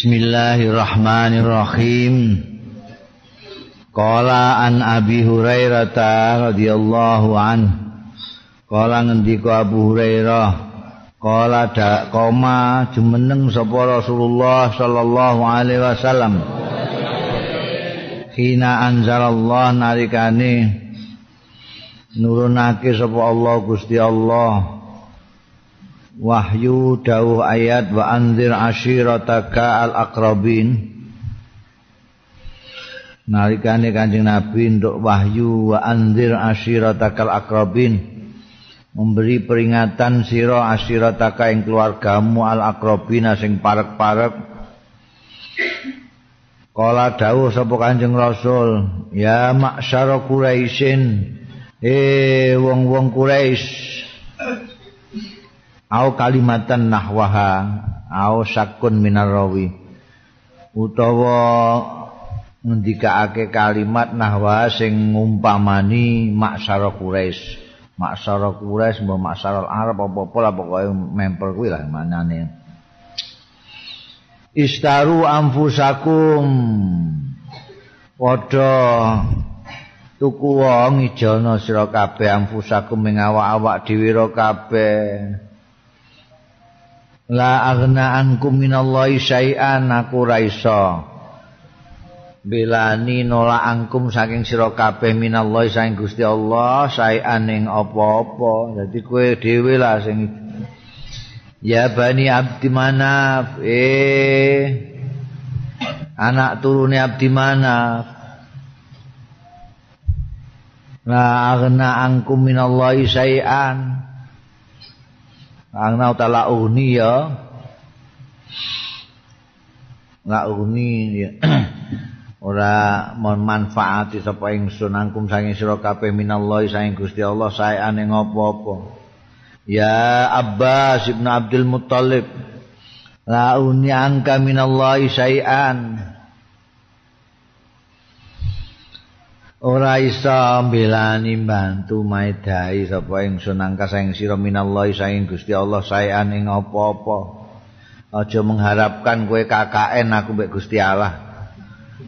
Bismillahirrahmanirrahim. Qala an Abi Hurairah radhiyallahu an. Qala ngendika Abu Hurairah Qala da koma jumeneng sapa Rasulullah sallallahu alaihi wasallam. Hina anzalallah narikane nurunake sapa Allah Gusti Allah wahyu dawuh ayat wa anzir ashirataka al aqrabin. Nalikane kanjeng nabi untuk wahyu wa anzir ashirataka al aqrabin. Memberi peringatan sira ashirataka ing keluargamu al aqrabin sing parek-parek. Kala dawuh sapa Kanjeng Rasul, ya maksyara Quraisyin, eh wong-wong Quraisy, au kalimatan nahwaha au sakun minarawi utawa ngendikaake kalimat nahwa sing ngumpamani maksara Quraisy. Maksara Quraisy mbok maksara Arab apa-apa lah pokoke memper kuwi lah manane istaru anfusakum. Padha tuku wong ijono sira kabeh anfusakum ing awak-awak dhewe kabeh la aghna ankum minallahi syai'an aku ra iso. Belani nolak angkum saking sira kabeh minallahi saking Gusti Allah syai'an ing apa-apa. Dadi kowe dhewe lah sing ya bani abdi manaf. Eh anak turune abdi manaf. La aghna ankum minallahi syai'an Angna utala uni ya. La uni ya. Ora mon manfaati sapa ingsun angkum saking sira kabeh minallahi saking Gusti Allah saeane ngopo-opo. Ya Abbas ibn Abdul Muttalib. La uni angka minallahi saean. Ora isa mbelani bantu maedai sapa ingsun angka saing sira minallahi saing Gusti Allah saean ing apa-apa. Aja mengharapkan kowe KKN aku mbek Gusti Allah.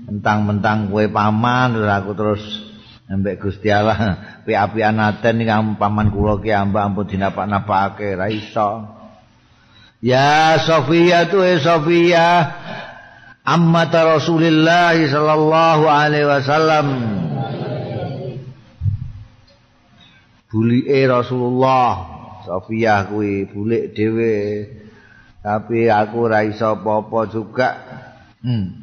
Mentang-mentang kowe paman aku terus mbek Gusti Allah. Pi-apian aten ning paman kula ki ambak ampun dinapak-napake ra isa ya Sofia tu eh Sofia. Amma Rasulullah sallallahu alaihi wasallam bulike Rasulullah. Sofiyah kuwi bulik dhewe. Tapi aku ora iso apa-apa juga. Hmm.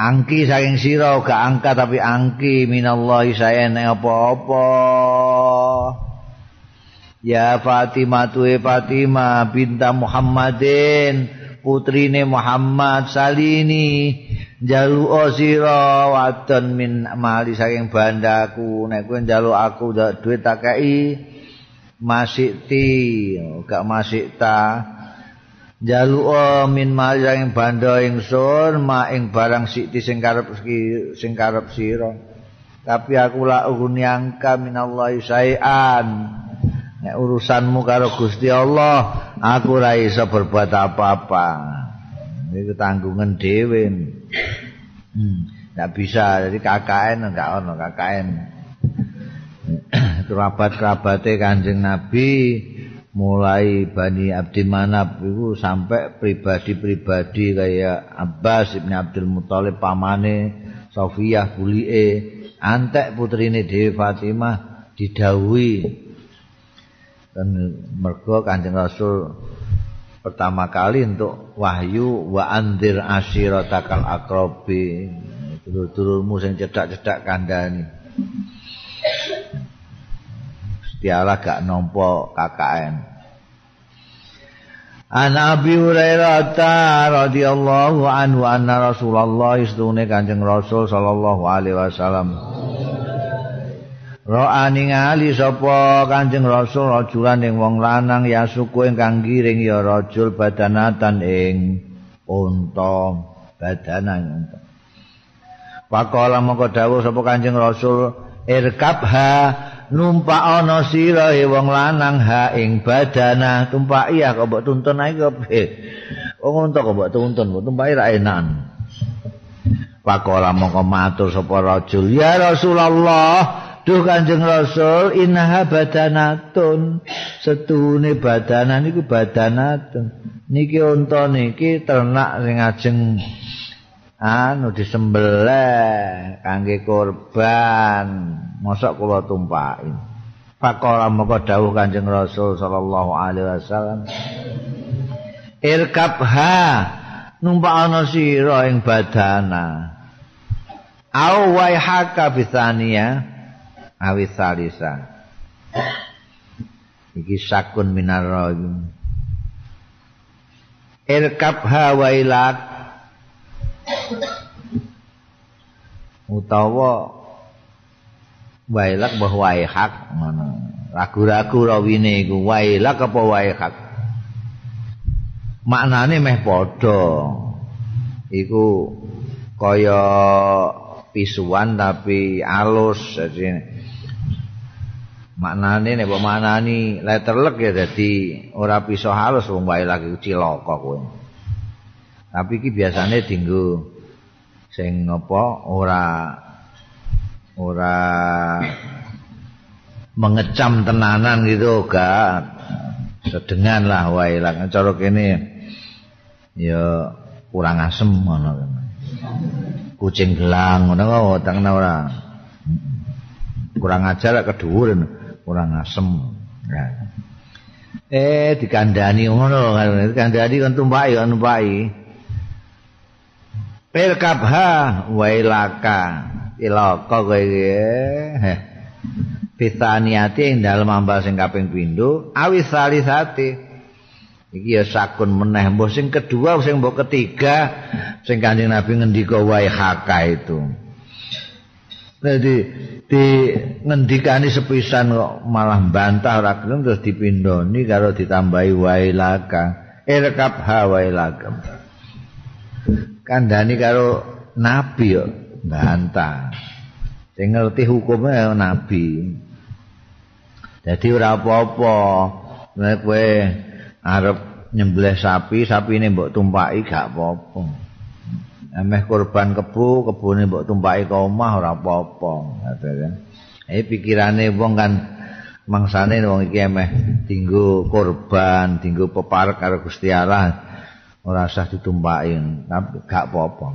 angki saking sira gak angka tapi angki minallahi saen apa-apa. Ya Fatimah tuwe Fatimah binta Muhammadin putrine Muhammad salini jalu sira wadon min mali saking bandaku nek kowe njaluk aku duit tak kei masih ti gak masih ta. Jalu min mali saking banda ingsun ma ing barang sikti sing karep sing karep sira. Tapi aku la uguni angka minallahi sayan nek urusanmu karo Gusti Allah aku ora iso berbuat apa-apa. Iki tanggungan dhewe hmm. nggak bisa jadi KKN enggak ono KKN. Kerabat-kerabate Kanjeng Nabi mulai Bani Abdi Manab itu sampai pribadi-pribadi kayak Abbas Ibn Abdul Muthalib pamane Sofiyah bulie. Antek putrine Dewi Fatimah didawuhi dan mergo Kanjeng Rasul pertama kali untuk wahyu wa andir asyiratakal akrobi. Turun-turunmu sing cedak-cedak kandani Setialah gak nompo KKN. An Abi Hurairah radhiyallahu anhu anna Rasulullah istune Kanjeng Rasul sallallahu alaihi wasallam Ro'a ningali sapa Kanjeng Rasul rajulan ing wong lanang ya suku ingkang giring ya rajul badanatan ing unta badanan unta. Pakola moko dawuh sapa Kanjeng Rasul irkabha numpak ana sira wong lanang ha ing badana tumpak iya kok mbok tuntun ae kok Wong unta kok mbok tuntun, mbok tumpahi ra enakan. Pakola mongko matur sapa rajul, "Ya Rasulullah, duh Kanjeng Rasul, innaha badanatun." Setune badanan iku badanatun. Niki unta niki ternak sing ajeng anu disembelih kangge korban. Mosok kula tumpahi. Pakola mongko dawuh Kanjeng Rasul sallallahu alaihi wasallam. Irkabha numpak ana sira ing badana au waihaka bisania awi salisa iki sakun minar rajul irkab hawailak utawa wailak mbah waihak ngono. Ragu-ragu rawine iku. Wailak apa waihak maknane meh padha. Iku kaya pisuan tapi alus jadi maknane nek maknani letterlek ya jadi ora piso halus wong wae lagi cilaka kowe. Tapi iki biasane dinggo sing apa ora ora mengecam tenanan gitu gak sedengan lah wae lah. Cara kene ya kurang asem ngono. Kucing gelang ngono kok weteng ora. Kurang ajar kedhuwur kurang asem. Ya. eh dikandani ngono dikandani kan tumpaki kan tumpaki. Perkabha wailaka. Ilaka kowe iki Bisaniati ing dalem ambal sing kaping pindho awis salisate iki ya sakun meneh. Mbok sing kedua sing mbok ketiga sing kanjeng Nabi ngendika wae haka itu Jadi di ngendikani sepisan kok malah bantah ora gelem terus dipindoni karo ditambahi wae laka irkab ha wae laka kandhani karo nabi yo bantah. Sing ngerti hukumnya nabi. Jadi ora apa-apa. Nek kowe arep nyembelih sapi, sapi ini mbok tumpaki gak apa-apa. Emeh korban kebu, kebune mbok tumpaki ke omah ora apa-apa. Eh pikirane wong kan mangsane wong iki emeh dinggo korban, dinggo peparek karo Gusti Allah ora usah ditumpaki, gak apa-apa.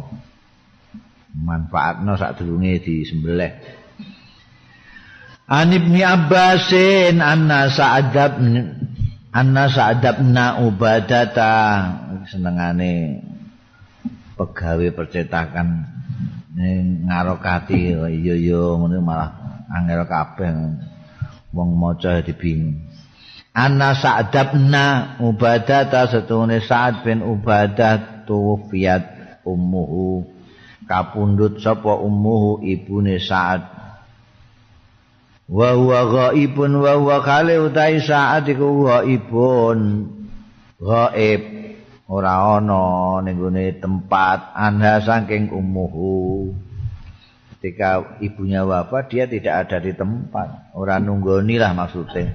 Manfaatno sak durunge disembelih. Anibni Abbasin anna sa'adab anna sa'adabna ubadata senengane pegawe percetakan. Ning ngarokati iya iya ngene malah angel kabeh. Wong maca dibingung. Anna sa'adabna ubadata setune Sa'ad bin Ubadah tuwfiat ummuhu. Kapundhut sapa ummuhu ibune Sa'ad wa huwa ghaibun wa huwa kale utai saat iku ghaibun. Ghaib ora ana ning tempat anha saking umuhu ketika ibunya wafat dia tidak ada di tempat. Ora nunggoni lah maksudnya.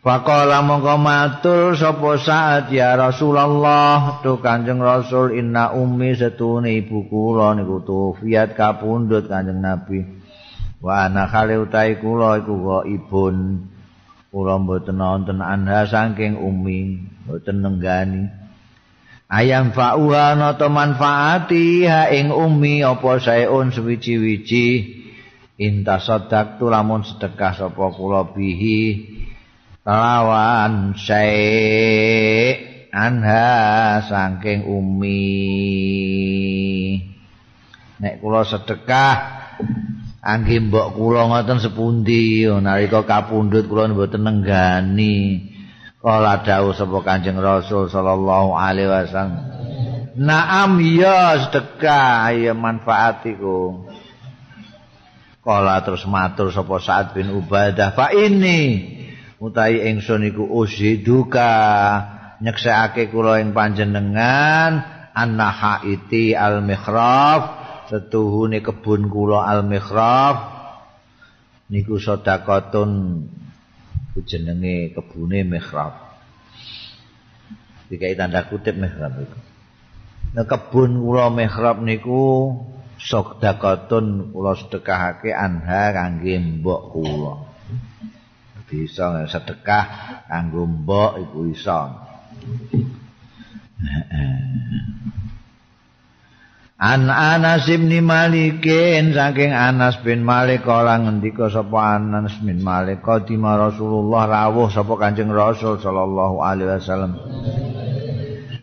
Faqala mongko matur sapa saat ya Rasulullah? Tu Kanjeng Rasul inna ummi setune ibu kula niku tufiat kapundhut Kanjeng Nabi. Wa ana khale utahe kula iku kok ibun kula mboten wonten anha saking umi mboten nenggani. Ayam fa'uha nata manfaati ha ing umi apa saeun suwiji-wiji inta sadak lamun sedekah sapa kula bihi. Lawan sae anha saking umi. Nek kula sedekah Angge mbok kula ngoten sepundi nalika kapundhut kula mboten nenggani. Kala dawuh sapa Kanjeng Rasul sallallahu alaihi wasallam. Naam ya sedekah ya manfaatiku. Kala terus matur sapa Sa'ad bin Ubadah fa ini utahi ingsun iku usiduka nyeksekake kula ing panjenengan annahaiti al-mihraf setuhune kebun kula al-mihrab niku sedekahun jenenge kebune mihrab. Dikai tanda kutip mihrab iku. Nah kebun kula mihrab niku sedekatun kula sedekahake anha kangge mbok kula. Bisa sedekah kanggo mbok iku iso An Anas bin Malikin saking Anas bin Malik kala ngendika sapa Anas bin Malik. Qadima Rasulullah rawuh sapa Kanjeng Rasul sallallahu alaihi wasallam.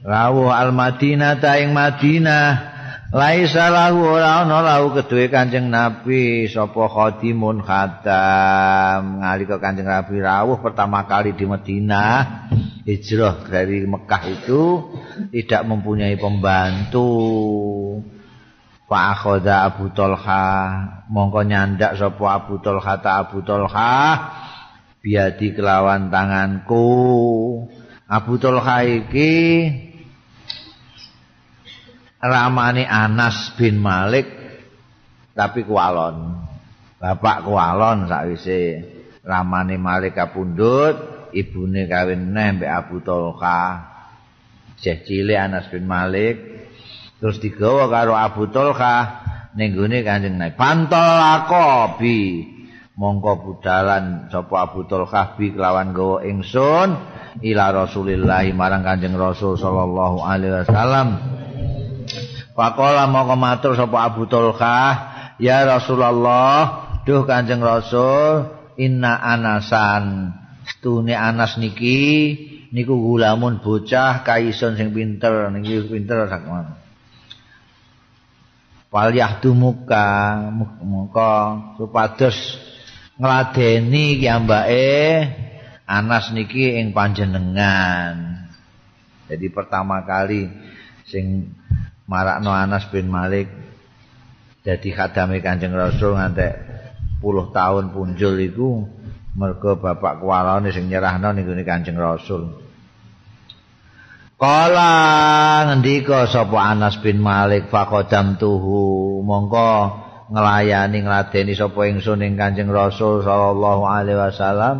Rawuh al Madinah ta ing Madinah. Laisa lahu ora ana lahu keduwe Kanjeng Nabi sapa khadimun khatam. Nalika Kanjeng Nabi rawuh pertama kali di Madinah hijrah dari Mekah itu tidak mempunyai pembantu. Pak Akhoda Abu Tolha mongko nyandak sapa Abu Tolha ta Abu Tolha biadi kelawan tanganku. Abu Tolha iki ramane Anas bin Malik tapi kualon. Bapak kualon sakwise ramane Malik kapundhut ibune kawin neh mbek Abu Tolha. Syekh cilik Anas bin Malik terus digawa karo Abu Tolha ning gone Kanjeng Nabi. Pantol akobi. Mongko budalan sapa Abu Tolha bi kelawan gawa ingsun ila Rasulillah marang Kanjeng Rasul sallallahu alaihi wasallam. Pakola mongko matur sapa Abu Tolha, "Ya Rasulullah, duh Kanjeng Rasul, inna anasan stune Anas niki niku gulamun bocah kaison sing pinter niki pinter sakmene. Wal yahdumuka muka supados ngladeni ki ambake Anas niki ing panjenengan. Jadi pertama kali sing marakno Anas bin Malik jadi khadame Kanjeng Rasul ngantek puluh tahun punjul iku mergo bapak kuwalane sing nyerahno ning Kanjeng Rasul. Kala ngendika sapa Anas bin Malik faqadam tuhu mongko nglayani ngladeni sapa ingsun ing Kanjeng Rasul sallallahu alaihi wasallam.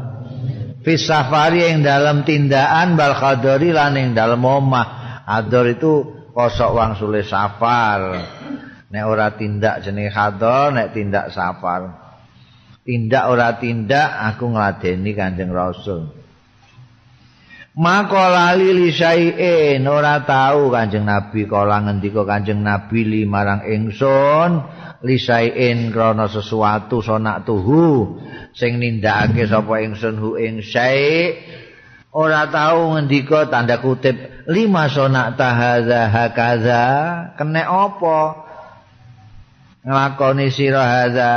Fi safari ing dalam tindakan bal khadari lan ing dalem omah. Ador itu kosok wang sule safar. Nek ora tindak jenenge khadar nek tindak safar tindak ora tindak aku ngladeni Kanjeng Rasul. Maka lali li syai'in ora tahu Kanjeng Nabi kala ngendika Kanjeng Nabi li marang ingsun li syai'in krana sesuatu sonak tuhu sing nindakake sapa ingsun hu ing syai' ora tahu ngendika tanda kutip lima sonak tahadza hakaza kene apa? Nglakoni sira hadza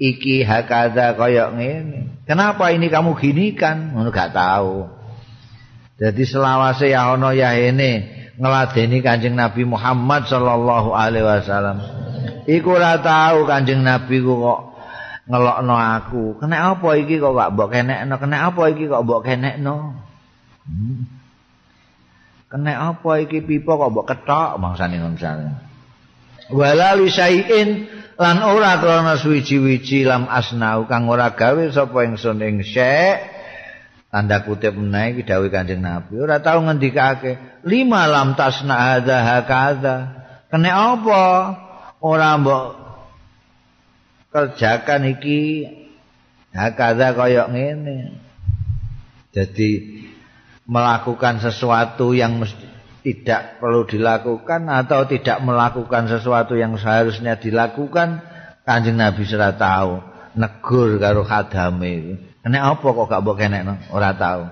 iki hakada kaya ngene. Kenapa ini kamu gini kan? Ngono gak tahu. Jadi selawase ya ono ya ini ngeladeni Kanjeng Nabi Muhammad sallallahu alaihi wasallam. Iku ora tahu Kanjeng Nabi ku kok ngelokno aku. Kena apa iki kok gak mbok kenekno? Kena apa iki kok mbok kenekno? Hmm. Kena apa iki pipa kok mbok ketok mangsane ngono Wala li lan ora krana suwi-wiji lam asnau kang ora gawe sapa ingsun ing syek tanda kutip menae iki dawuh Kanjeng Nabi ora tau ngendikake lima lam tasna hadza hakadha kene apa? Ora mbok kerjakan iki. Hakadha kaya ngene. Jadi melakukan sesuatu yang mesti tidak perlu dilakukan atau tidak melakukan sesuatu yang seharusnya dilakukan kanjeng Nabi sudah tahu negur karo khadame. Kene apa kok gak mbok kenekno? Ora tahu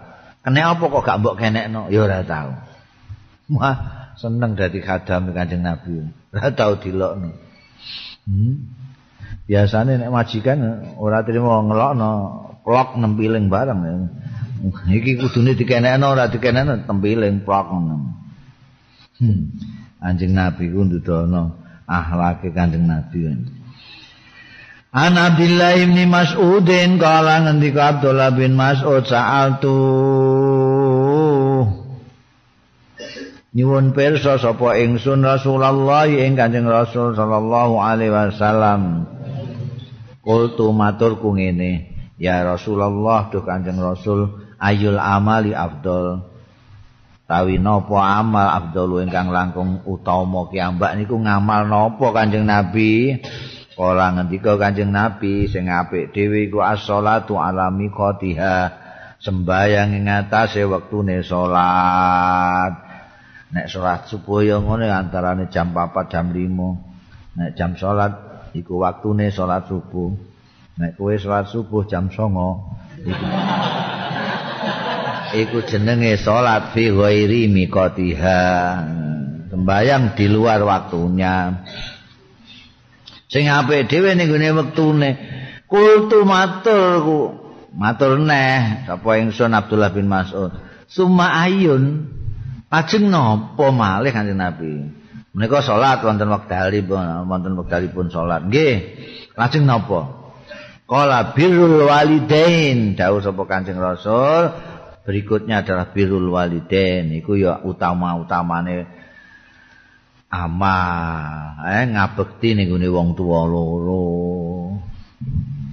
kene apa kok gak mbok kenekno? Ya ora tahu wah seneng dadi khadame kanjeng Nabi. Ora tahu dilokno. Hmm. biasane nek majikan ora trimo ngelokno plok nempiling bareng. Iki kudune dikenekno ora dikenekno tempiling plok. ngono. Anjing Nabi ku ndudono akhlake Kanjeng Nabi. An Abdullah bin Mas'udin kala ngendika Abdullah bin Mas'ud sa'altu nyuwun pirsa sapa ingsun Rasulullah ing Kanjeng Rasul sallallahu alaihi wasallam. Qultu maturku ngene, ya Rasulullah duh Kanjeng Rasul ayul amali afdol. Tawi napa amal afdalu ingkang langkung utama kiambak niku ngamal napa Kanjeng Nabi? Ora ngendika Kanjeng Nabi sing apik dhewe iku as-shalatu ala miqatiha sembayang ing atase wektune salat. Nek salat subuh ya ngene antarane jam 4 jam 5 nek jam salat iku wektune salat subuh. Nek kowe salat subuh jam 09 iku iku jenenge salat fi ghairi miqatiha. Sembayang di luar waktunya. Sing apik dhewe ning gone wektune. Kultu matur ku. Matur neh sapa ingsun Abdullah bin Mas'ud. Summa ayun. Ajeng napa malih kanjeng Nabi? Menika salat wonten wektalipun wonten wektalipun salat. Nggih. Lajeng napa? Kala birrul walidain. Dawuh sapa Kanjeng Rasul berikutnya adalah birrul walidain iku ya utama-utamane amal eh ngabekti ning wong tuwa loro.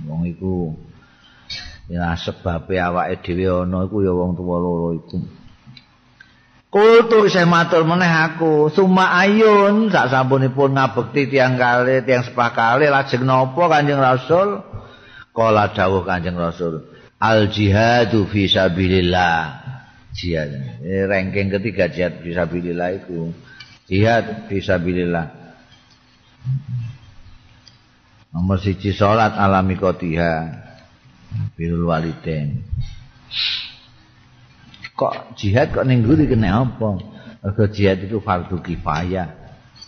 Wong iku ya sebab awake dhewe ana iku ya wong tuwa loro iku. Kultu saya matur meneh aku Suma ayun. Sak sampunipun ngabekti tiang kali Tiang sepakali Lajeng nopo kanjeng Rasul? Kala dawuh kanjeng Rasul al jihadu fi sabilillah. Jihad. Ini ranking ketiga jihad fi sabilillah itu. Jihad fi sabilillah. Nomor siji salat alami kotiha birul waliden kok jihad kok ning guri kena apa? Mergo jihad itu fardu kifayah.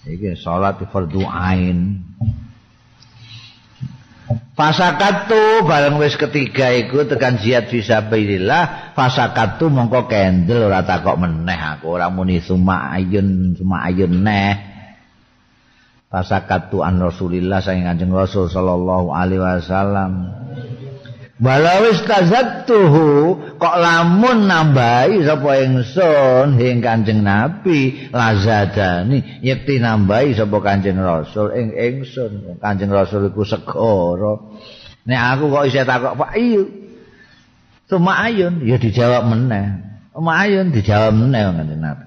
Iki salat fardu ain Fasakatu bareng wis ketiga iku tekan jihad fisabilillah fasakatu mongko kendel ora takok meneh aku. Ora muni suma ayun suma ayun neh. Fasakatu an Rasulillah saking Kanjeng Rasul sallallahu alaihi wasallam Walawis tazattuhu kok lamun nambahi sapa ingsun ing Kanjeng Nabi lazadani yekti nambahi sapa Kanjeng Rasul ing ingsun Kanjeng Rasul iku segara. Nek aku kok isih takok Pak iya. Cuma ayun ya dijawab meneh. Cuma ayun dijawab meneh Kanjeng Nabi.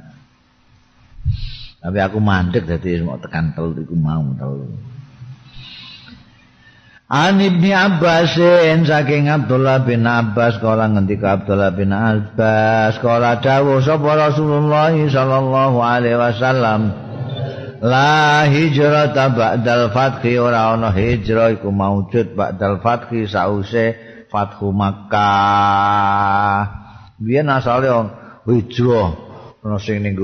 Tapi aku mandek dadi mau tekan telu iku mau telu An Ibni Abbas saking Abdullah bin Abbas kala ngendika Abdullah bin Abbas kala dawuh sapa Rasulullah sallallahu alaihi wasallam La hijrah ba'dal fathi ora ana hijrah iku maujud ba'dal fathi sause fathu Makkah. Biyen asale hijrah ana sing ning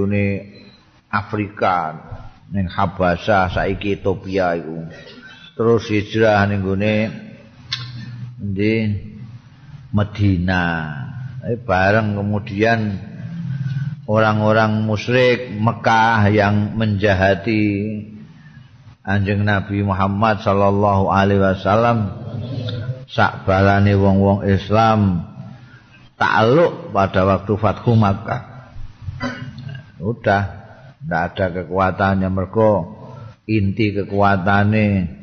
Afrika ning Habasah saiki Ethiopia iku. Terus hijrah ning gone di Medina. Eh, bareng kemudian orang-orang musyrik Mekah yang menjahati Anjing Nabi Muhammad sallallahu alaihi wasallam sak balane wong-wong Islam takluk pada waktu Fathu Makkah. Udah ndak ada kekuatannya mergo inti kekuatannya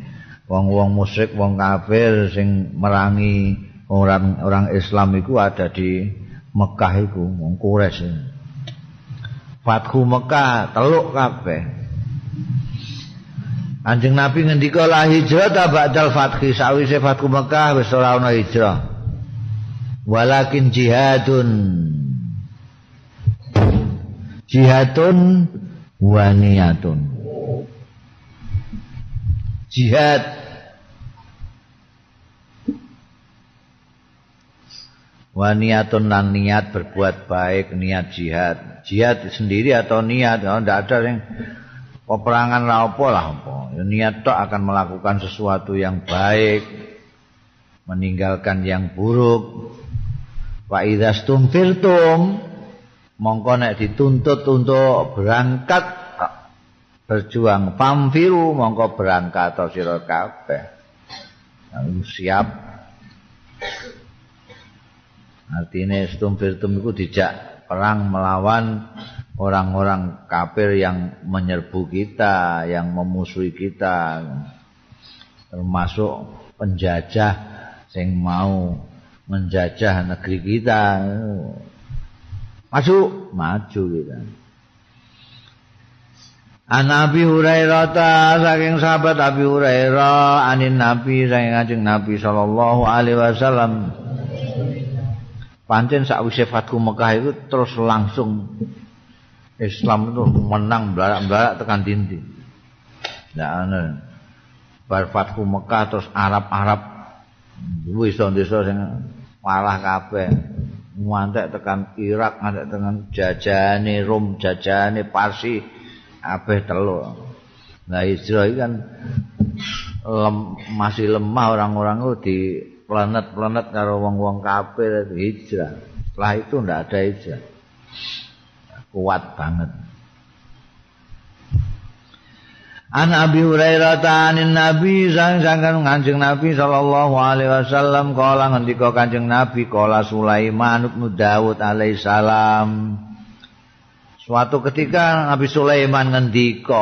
wong-wong musyrik, wong kafir sing merangi orang-orang Islam iku ada di Mekah iku, wong Quraisy. Fathu Mekah teluk kabeh. Anjing Nabi ngendika la hijrah ta ba'dal fathi sawise Fathu Mekah wis ora ana hijrah. Walakin jihadun. Jihadun waniyatun. Jihad. Waniatun lan niat berbuat baik niat jihad. Jihad sendiri atau niat kalau tidak ada yang peperangan lah apa lah apa. Niat tok akan melakukan sesuatu yang baik meninggalkan yang buruk. Wa idzastum firtum mongko nek dituntut untuk berangkat berjuang. Pamfiru mongko berangkat sira kabeh. Siap. Artinya stumfirtum itu dijak perang melawan orang-orang kafir yang menyerbu kita yang memusuhi kita termasuk penjajah yang mau menjajah negeri kita. Maju, maju gitu. An Nabi Hurairah ta saking sahabat Abi Hurairah anin Nabi saking Kanjeng Nabi sallallahu alaihi wasallam pancen sakwise Fathu Mekah itu terus langsung Islam itu menang belarak-belarak tekan dinti. Nah, ana bar Fathu Mekah terus Arab-Arab wis desa sing malah kabeh ngantek tekan Irak ngantek tekan jajane Rom jajane Parsi kabeh telu. Nah hijrah kan lem, masih lemah orang-orang itu di planet-planet karo wong-wong kafir hijrah. Setelah itu ndak ada hijrah. Kuat banget. An Abi Hurairah ta'anin Nabi sang sangkan Kanjeng Nabi sallallahu alaihi wasallam kala ngendika Kanjeng Nabi kala Sulaiman bin Daud alaihi salam Suatu ketika Nabi Sulaiman ngendika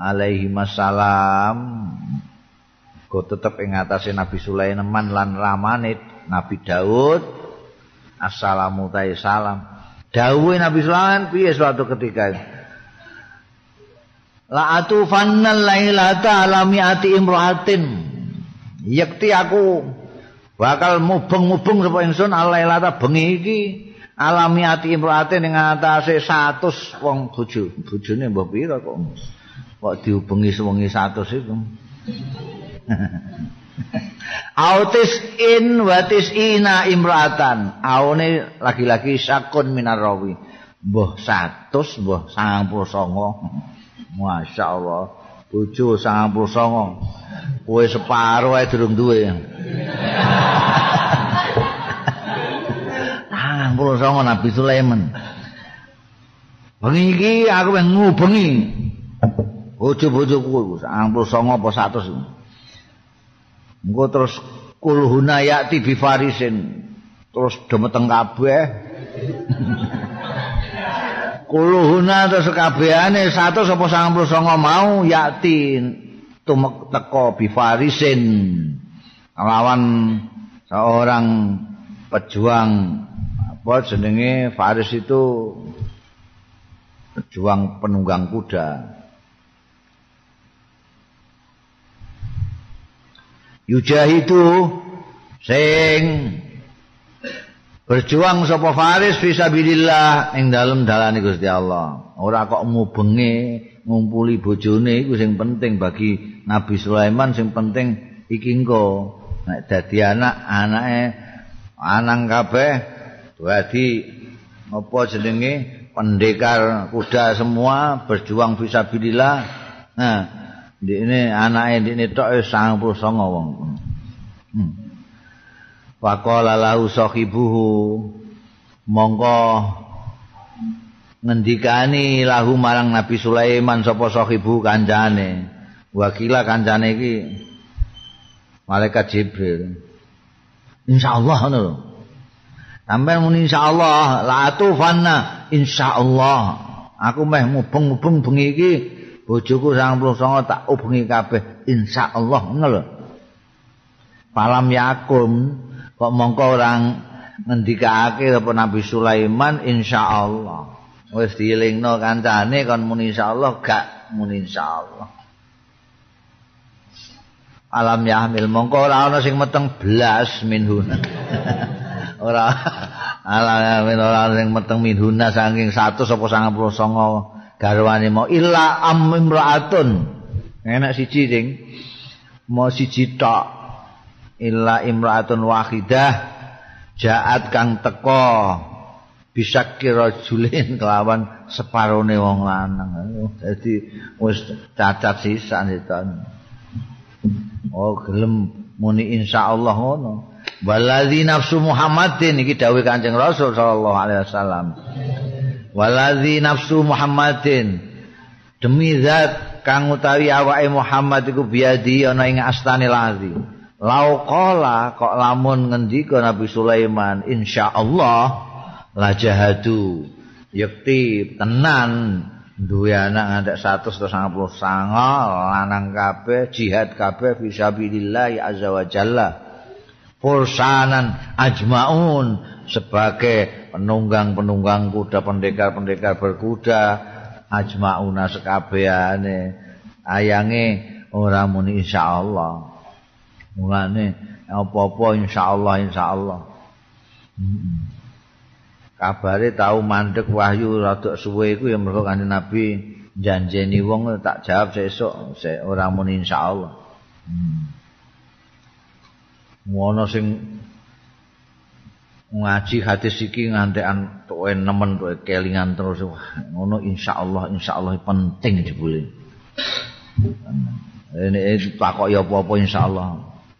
alaihi masalam go tetep ing atase Nabi Sulaiman lan ramane Nabi Daud. Assalamu ta'i salam. Dawuhe Nabi Sulaiman piye suatu ketika la atu fannal lailata alami ati imraatin. Yakti aku bakal mubeng-mubeng sapa ingsun alailata bengi iki alami ati imraate ning atase 100 wong bojo. Bojone mbah pira kok? Kok diubengi sewengi 100 itu Autis in watis ina imraatan aune lagi-lagi sakun minarawi mbah 100 mbah 99 Masya Allah. Bojo 99 kowe separo ae durung duwe puluh songo Nabi Sulaiman. Bengi iki aku wis ngubengi. Bojo-bojoku sangang puluh songo apa satu Engko terus kulhuna yakti bifarisin terus demeteng kabeh. kulhuna terus kabehane satu apa sangang puluh songo mau yakti tumek teko bifarisin lawan seorang pejuang apa jenenge Faris itu pejuang penunggang kuda. Yujahidu sing berjuang sapa Faris fisabilillah ing dalem dalane Gusti Allah. Ora kok mubenge ngumpuli bojone iku sing penting bagi Nabi Sulaiman sing penting iki engko nek dadi anak anake anang kabeh Wadi apa jenenge pendekar kuda semua berjuang fisabilillah. Nah, di ini anake di ini tok 99 wong. Hmm. Faqala lahu sahibuhu mongko ngendikani lahu marang Nabi Sulaiman sapa sahibu kancane. Wakila kancane iki malaikat Jibril. Insyaallah ngono lho. Sampai muni insyaallah la atufanna insyaallah. Aku meh mubeng-mubeng bengi iki bojoku 99 tak ubengi kabeh insyaallah lho. Palam yakum kok mongko orang ngendikake apa Nabi Sulaiman insyaallah. Wis dielingno kancane kon muni insyaallah gak muni insyaallah. Alam yahmil mongko ora ana sing meteng blas minhuna. ora ala ora sing meteng minhuna saking 100 apa 99 garwane mau illa amimraatun enak siji sing mau siji tok. Illa imraatun wahidah. Jaat kang teko. Bisa kira julin kelawan separone wong lanang. Dadi wis cacat sisa oh gelem muni insyaallah ngono Waladzi nafsu Muhammadin. Iki dawuh Kanjeng Rasul sallallahu alaihi wasallam. Waladzi nafsu Muhammadin. Demi zat kang utawi awake Muhammad iku biadi ana ing astane lazi. Lau qala kok lamun ngendika Nabi Sulaiman insyaallah la jahadu. Yakti tenan. Duwe anak ngantek 199 lanang kabeh jihad kabeh fisabilillah azza wa jalla fursanan ajmaun sebagai penunggang-penunggang kuda pendekar-pendekar berkuda ajmauna sekabehane ayange ora muni insyaallah mulane apa-apa insyaallah insyaallah hmm. kabare tau mandek wahyu rada suwe iku ya mergo kanjeng Nabi janjeni wong tak jawab sesuk se ora muni insyaallah hmm. Ngono sing ngaji hadis iki ngantekan tuwe nemen tuwe kelingan terus. Wah ngono insyaallah insyaallah penting jebule. Ini takok ya apa-apa insyaallah.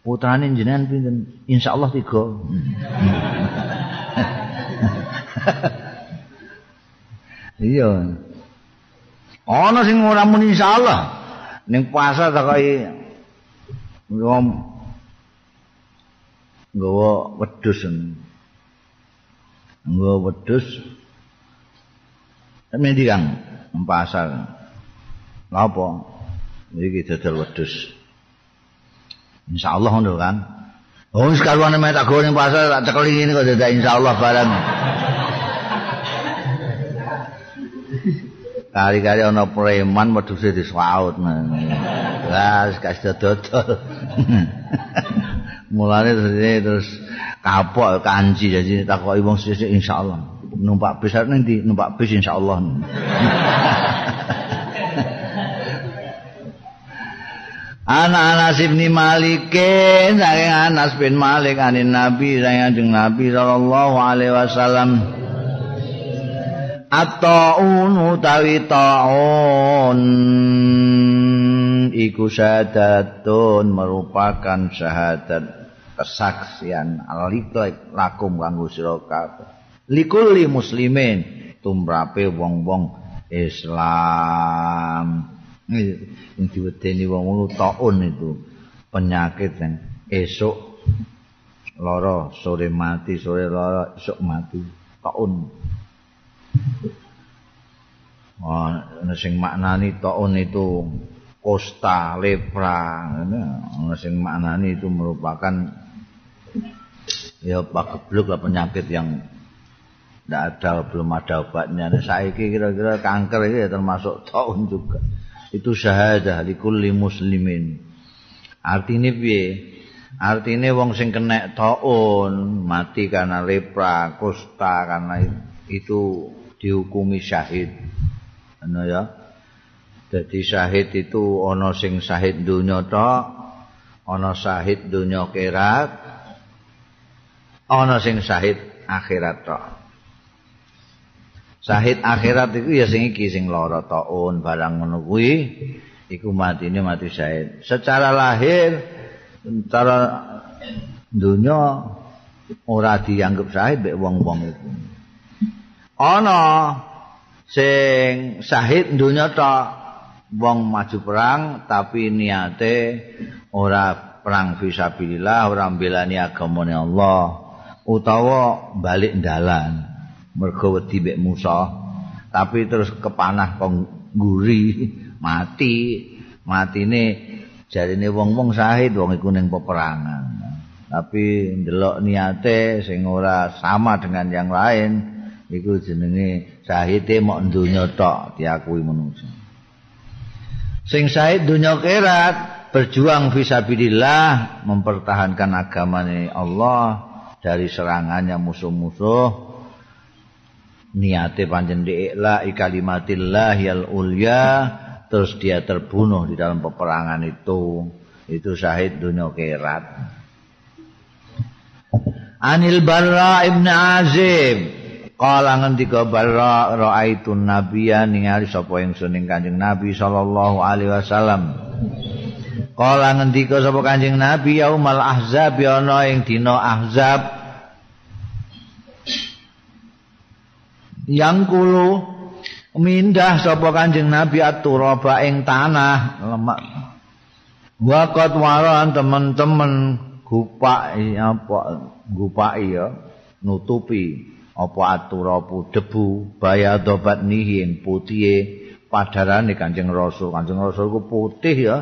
Putrane jenengan pinten? Insyaallah tiga. Iya. Ana sing ora muni insyaallah. Ning pasar takoki ngom nggawa wedhus nggawa wedhus Mendi kang pasar. Apa? Iki dodol wedhus. Insyaallah ngono kan. Oh, sekaluane mek tak gawe ning pasar tak cekeli ngene kok dadak insyaallah barang. Kali-kali ana preman wedhuse diswaut. Lah, kasih dodol. mulane terus kapok kanji jadi takoki wong sesuk insyaallah. Numpak bis ning ndi numpak bis insyaallah. Ana Anas bin Malik saking Anas bin Malik anin Nabi saking Nabi sallallahu alaihi wasallam. At-ta'un utawi ta'un iku syahadatun merupakan syahadat kesaksian aliklik lakum kanggo sira kabeh. Likulli muslimin tumrape wong-wong Islam. Ini diwedeni wong-wong taun itu. Penyakit yang esok loro sore mati sore loro esok mati. Taun. Oh, sing maknani taun itu kosta lepra. Ana sing maknani itu merupakan ya pagebluk lah penyakit yang tidak ada belum ada obatnya. Nah, saiki kira-kira kanker itu ya termasuk tahun juga. Itu syahadah di kulli muslimin. Artinya piye? Artinya wong sing kena tahun mati karena lepra kusta karena itu dihukumi syahid. Ano ya. Jadi syahid itu ono sing syahid dunya tok ono syahid dunya kerat ana sing syahid akhirat tok. Syahid akhirat iku ya sing iki sing lara taun barang ngono kuwi iku matine mati syahid. Secara lahir secara dunya ora dianggap syahid mek wong-wong iku. Ana sing syahid dunya tok wong maju perang tapi niate ora perang fisabilillah ora mbelani agamane Allah. Utawa balik dalan. Mergo wedi mek Musa. Tapi terus kepanah kongguri mati. Matine jarine wong-wong sahid wong iku ning peperangan. Tapi ndelok niate sing ora sama dengan yang lain iku jenenge sahide mok donya tok diakui manusia sing sahid donya kerat berjuang fisabilillah mempertahankan agamane Allah dari serangannya musuh-musuh niate panjen diikla ikalimatillah yal ulya terus dia terbunuh di dalam peperangan itu. Itu syahid dunia kerat Anil Barra ibn Azib Kala ngendika Barra ra'aitun nabiya ningali sapa ingsun ing Kanjeng Nabi sallallahu alaihi wasallam Kala ngendika sapa Kanjeng Nabi yaumal ahzab ya ana ing dina ahzab. Yang kulo mindah sapa Kanjeng Nabi aturaba ing tanah lemak. Waqat waran teman-teman gupai apa gupai ya nutupi apa aturapu debu bayadobat nihi ing putih padarane Kanjeng Rasul. Kanjeng Rasul ku putih ya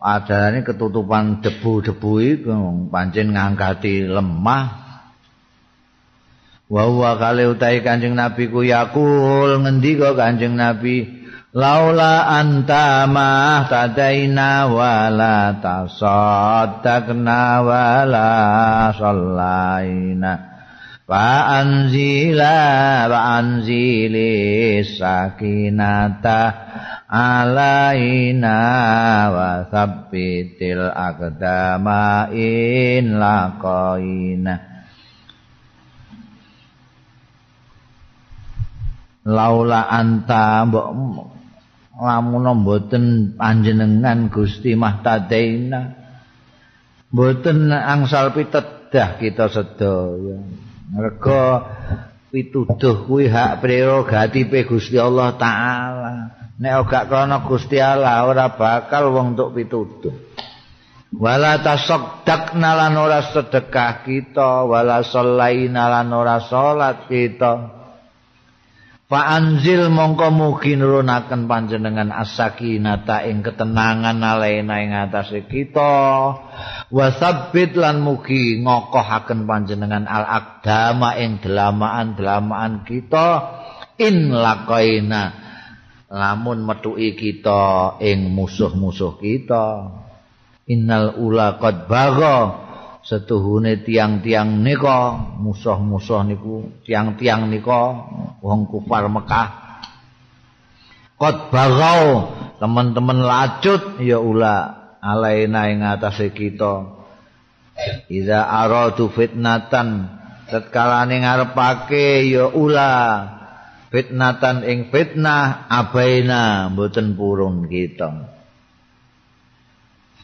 adarane ketutupan debu-debu iku pancen ngangkati lemah. Wa huwa kale utahe kanjeng nabi ku yakul ngendika kanjeng nabi? Laula anta ma tadaina wala tasaddaqna wala sallaina wa anzila wa anzili sakinata alaina wa sabbitil aqdama in laqaina. Laula anta mbok lamun mboten panjenengan Gusti Mahtadaina mboten angsal pitedah kita sedaya mergo pituduh kuwi hak prerogatif Gusti Allah taala. Nek gak krana Gusti Allah ora bakal wong untuk pituduh. Wala tasaddaqna lan ora sedekah kita wala shallaina lan ora salat kita Fa anzil mongko mugi nurunaken panjenengan as-sakinata ing ketenangan alaina ing atase kita. Wa sabbit lan mugi ngokohaken panjenengan al-aqdama ing delamaan-delamaan kita in laqaina lamun metuki kita ing musuh-musuh kita. Innal ula qad bagha setuhune tiang-tiang nika musuh-musuh niku tiang-tiang nika wong kufar Mekah. Kot bagau teman-teman lacut ya ula alaina ing atase kita. Iza aradu fitnatan tatkala ning ngarepake ya ula fitnatan ing fitnah abaina mboten purun kita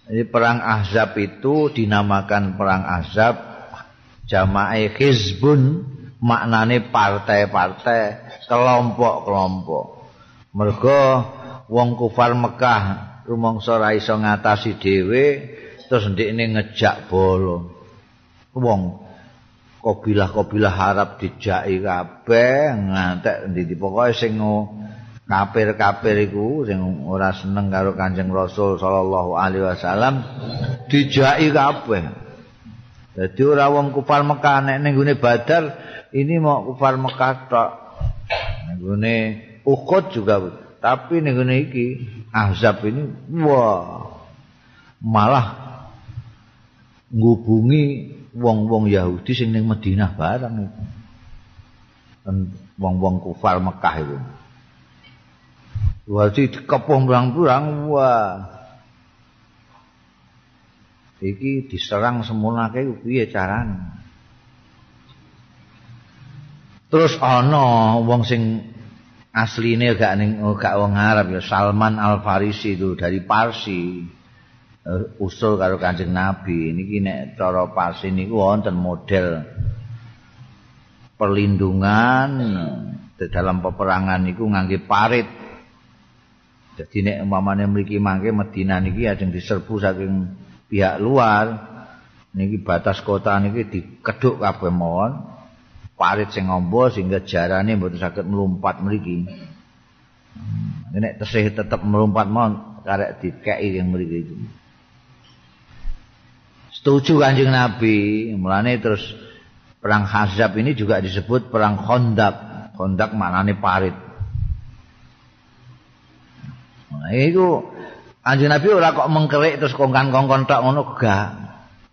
Jadi perang Ahzab itu dinamakan perang Ahzab jamaah hizbun maknane partai-partai kelompok-kelompok. Mergo wong kufar Mekah rumangsa ora iso ngatasi dhewe terus ndekne ngejak bolo. Wong kabilah-kabilah Arab dijaki kabeh ngantek ndi pokoke sing kafir-kafir iku sing ora seneng karo Kanjeng Rasul sallallahu alaihi wasallam dijaki kabeh. Dadi ora wong kufar Mekah nek ning gone Badar ini mau kufar Mekah tok. Ning gone Uhud juga tapi ning gone iki Ahzab ini wah malah ngubungi wong-wong Yahudi sing ning Madinah bareng. Wong-wong kufar Mekah itu. Wajib dikepung berang-berang, wah. Iki diserang semula kayak piye carane. Terus ana wong sing asline gak ning oh, gak wong Arab ya Salman Al Farisi itu dari Parsi. Uh, usul karo Kanjeng Nabi niki nek cara Parsi niku wonten model perlindungan dalam peperangan niku ngangge parit Jadi nek umpamane mriki mangke Madinah niki ajeng diserbu saking pihak luar. Niki batas kota niki dikeduk kabeh mawon. Parit sing ngombo sehingga jarane mboten saged melompat mriki. Hmm. Nek tesih tetep melompat mawon karek dikeki yang mriki itu. Setuju Kanjeng Nabi, mulane terus perang Hazab ini juga disebut perang Khandaq. Khandaq maknane parit. Nah, iku Anjing Nabi ora kok mengkerik terus kongkan-kongkon tok ngono gak.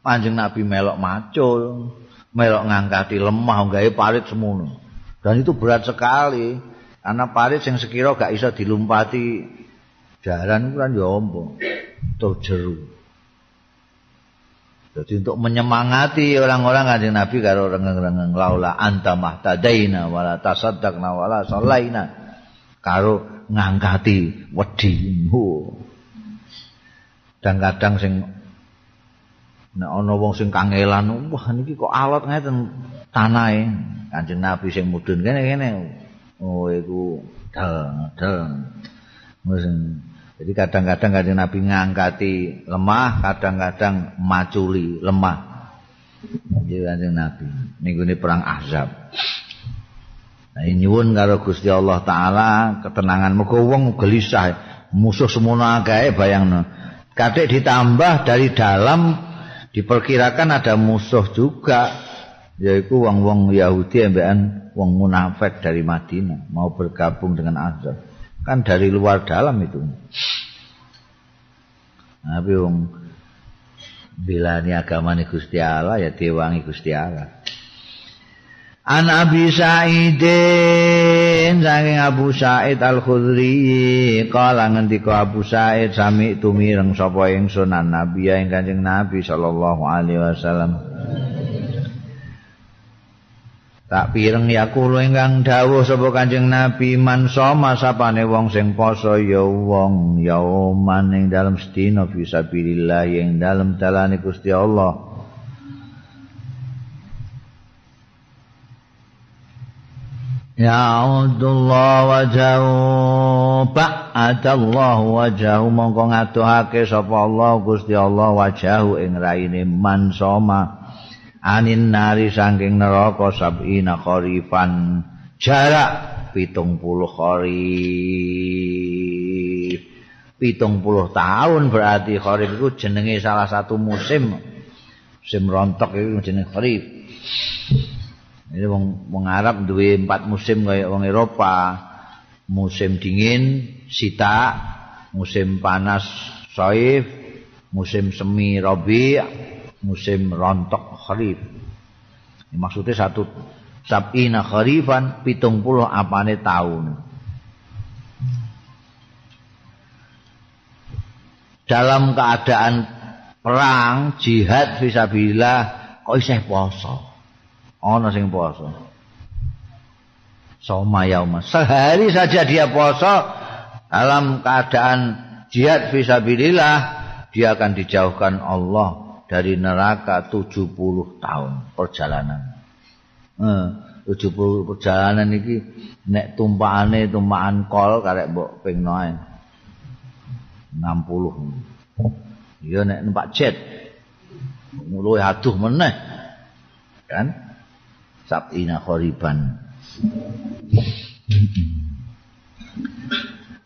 Anjing Nabi melok macul, melok ngangkati lemah gawe parit semono. Dan itu berat sekali. Karena parit yang sekira gak bisa dilumpati jalan itu kan ya ombo. Tuh jeru. Jadi untuk menyemangati orang-orang kanjeng Nabi karo rengeng-rengeng laula anta mahtadaina wala tasaddaqna wala sallaina. karo ngangkati wedi dan kadang sing nek ana wong sing kangelan wah niki kok alot ngeten tanahe? Kanjeng nabi sing mudhun kene kene oh iku dal dal. Jadi kadang-kadang kanjeng nabi ngangkati lemah kadang-kadang maculi lemah. Jadi kanjeng nabi. Niku perang ahzab nyuwun karo Gusti Allah taala ketenangan muga wong gelisah musuh semono akeh bayangno. Kadek ditambah dari dalam diperkirakan ada musuh juga yaiku wong-wong Yahudi ambekan wong munafik dari Madinah mau bergabung dengan Azab. Kan dari luar dalam itu. Tapi wong bilani agama Gusti Allah ya diwangi Gusti Allah. An Abi Sa'idin saking Abu Sa'id Al-Khudri kala ngendika Abu Sa'id sami tumireng sapa ingsun an Nabi ing Kanjeng Nabi sallallahu alaihi wasallam. Tak pireng yakulo ingkang dawuh sapa Kanjeng Nabi man soma sapane wong sing poso ya wong yauman ing dalem sedina fisabilillah ing dalem dalane Gusti Allah Ya'udullah wajahu Ba'adallah wajahu Mongko ngaduhake sapa Allah Gusti Allah wajahu ing raine man soma Anin nari saking neraka sab'ina kharifan. Jarak pitung puluh kharif. Pitung puluh tahun berarti kharif itu jenenge salah satu musim. Musim rontok itu jenenge kharif Ini wong wong Arab duwe empat musim kaya wong Eropa. Musim dingin sita, musim panas saif, musim semi rabi, musim rontok kharif. Ini maksudnya satu sab'ina kharifan pitung puluh apane tahun. Dalam keadaan perang, jihad visabilillah, kok isih poso. Ana sing poso soma yauma. Sehari saja dia poso dalam keadaan jihad fisabilillah dia akan dijauhkan Allah dari neraka 70 tahun perjalanan. Eh, 70 perjalanan iki nek tumpakane tumpakan kol karek mbok ping 60 iya nek numpak jet. Mulai aduh meneh. Kan sab'ina khoriban.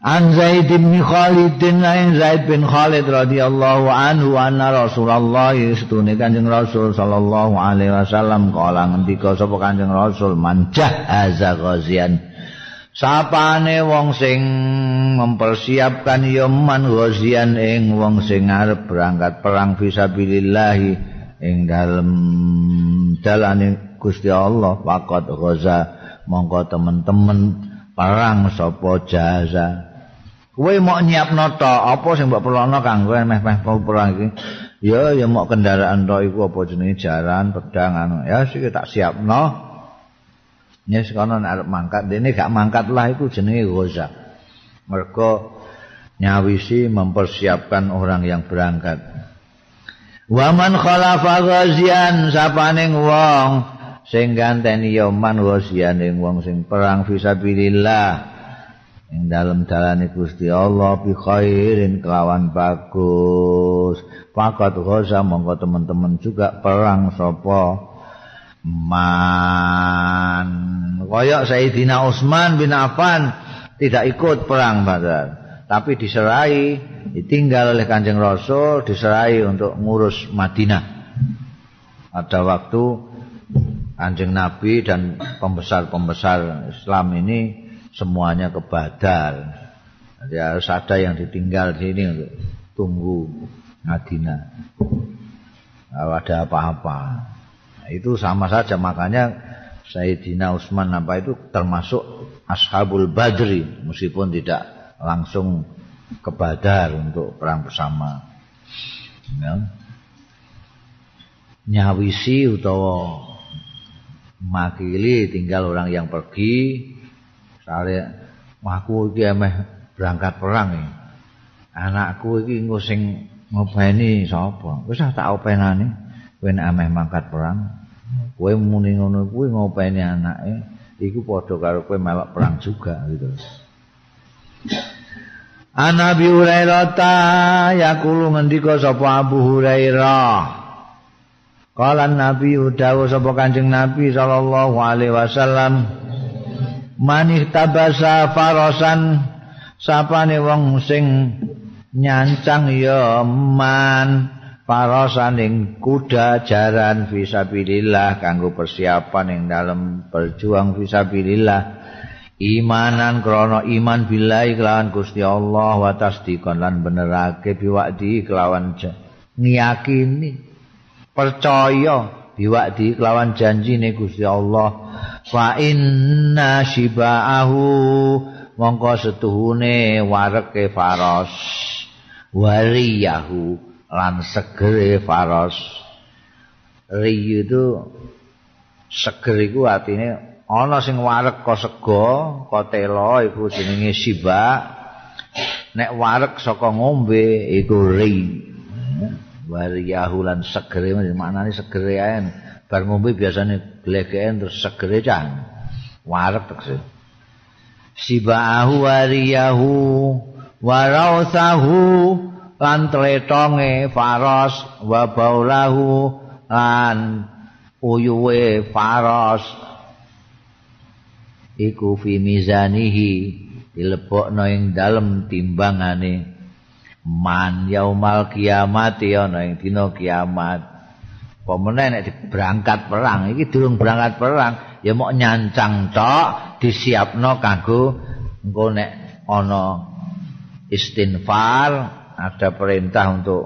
An Zaid bin Khalid lain Zaid bin Khalid radhiyallahu anhu anna Rasulullah istune Kanjeng Rasul sallallahu alaihi wasallam. Kala ngendika sapa Kanjeng Rasul? Manjah azza ghazian. Sapane wong sing mempersiapkan yaman ghazian ing wong sing arep berangkat perang fisabilillah ing dalem dalane Gusti Allah faqad ghaza mongko temen-temen perang sapa jaza. Kowe mau nyiapno to? Apa sing mbok perlono kanggo meh-meh perang iki? Ya ya mau kendaraan to iku apa jenenge? Jaran pedang anu. Ya sik tak siapno. Nyes kono nek arep mangkat. Dene gak mangkat lah iku jenenge ghaza. Mergo nyawisi mempersiapkan orang yang berangkat. Waman khalafa ghazian sapaning wong sing ganteni ya man wasiyaning wong sing perang fisabilillah ing dalem dalane Gusti Allah bi khairin kelawan bagus. Fakat ghaza monggo teman-teman juga perang sapa man kaya Sayyidina Utsman bin Affan tidak ikut perang Badar. Tapi diserai ditinggal oleh Kanjeng Rasul diserai untuk ngurus Madinah. Ada waktu Kanjeng Nabi dan pembesar-pembesar Islam ini semuanya ke Badar. Jadi harus ada yang ditinggal di sini untuk tunggu Madinah. Kalau ada apa-apa. Nah, itu sama saja makanya Sayyidina Utsman apa itu termasuk Ashabul Badri meskipun tidak langsung ke Badar untuk perang bersama. Ya. Nyawisi utawa makili tinggal orang yang pergi. Sare aku iki emeh berangkat perang nih anakku iki engko sing ngopeni sapa? Wis tak openane kowe nek emeh mangkat perang. Kowe muni ngono kuwi ngopeni anake. Iku padha karo kowe melok perang juga gitu. Anabi Hurairah ta yaqulu ngendika sapa Abu Hurairah Kala Nabi Udawu sapa Kanjeng Nabi sallallahu alaihi wasallam manih tabasa farosan sapane wong sing nyancang ya man Parosan ing kuda jaran fisabilillah kanggo persiapan ing dalam berjuang fisabilillah. Imanan krana iman billahi kelawan Gusti Allah wa tasdiqan lan benerake biwakdi kelawan ngiyakini percaya. Biwakdi kelawan janjine Gusti Allah. Fa inna shibaahu. Mongko setuhune wareke faros. Wariyahu. Lan segere faros. Riyu itu seger iku artine ana sing warek kok sego kok telo iku jenenge siba nek warek saka ngombe iku ri wariyahu lan segere maknane segere ae. Bar ngombe biasane glegeken terus segere can warek tekse sibaahu wariyahu warausahu lan tletonge faros wa baulahu lan uyuwe faros. Iku fi mizanihi dilebokno ing dalem timbangane man yaumal kiamat ya ana ing dina kiamat. Pemene nek berangkat perang? Iki durung berangkat perang. Ya mok nyancang tok disiapno kanggo engko nek ana istinfar ada perintah untuk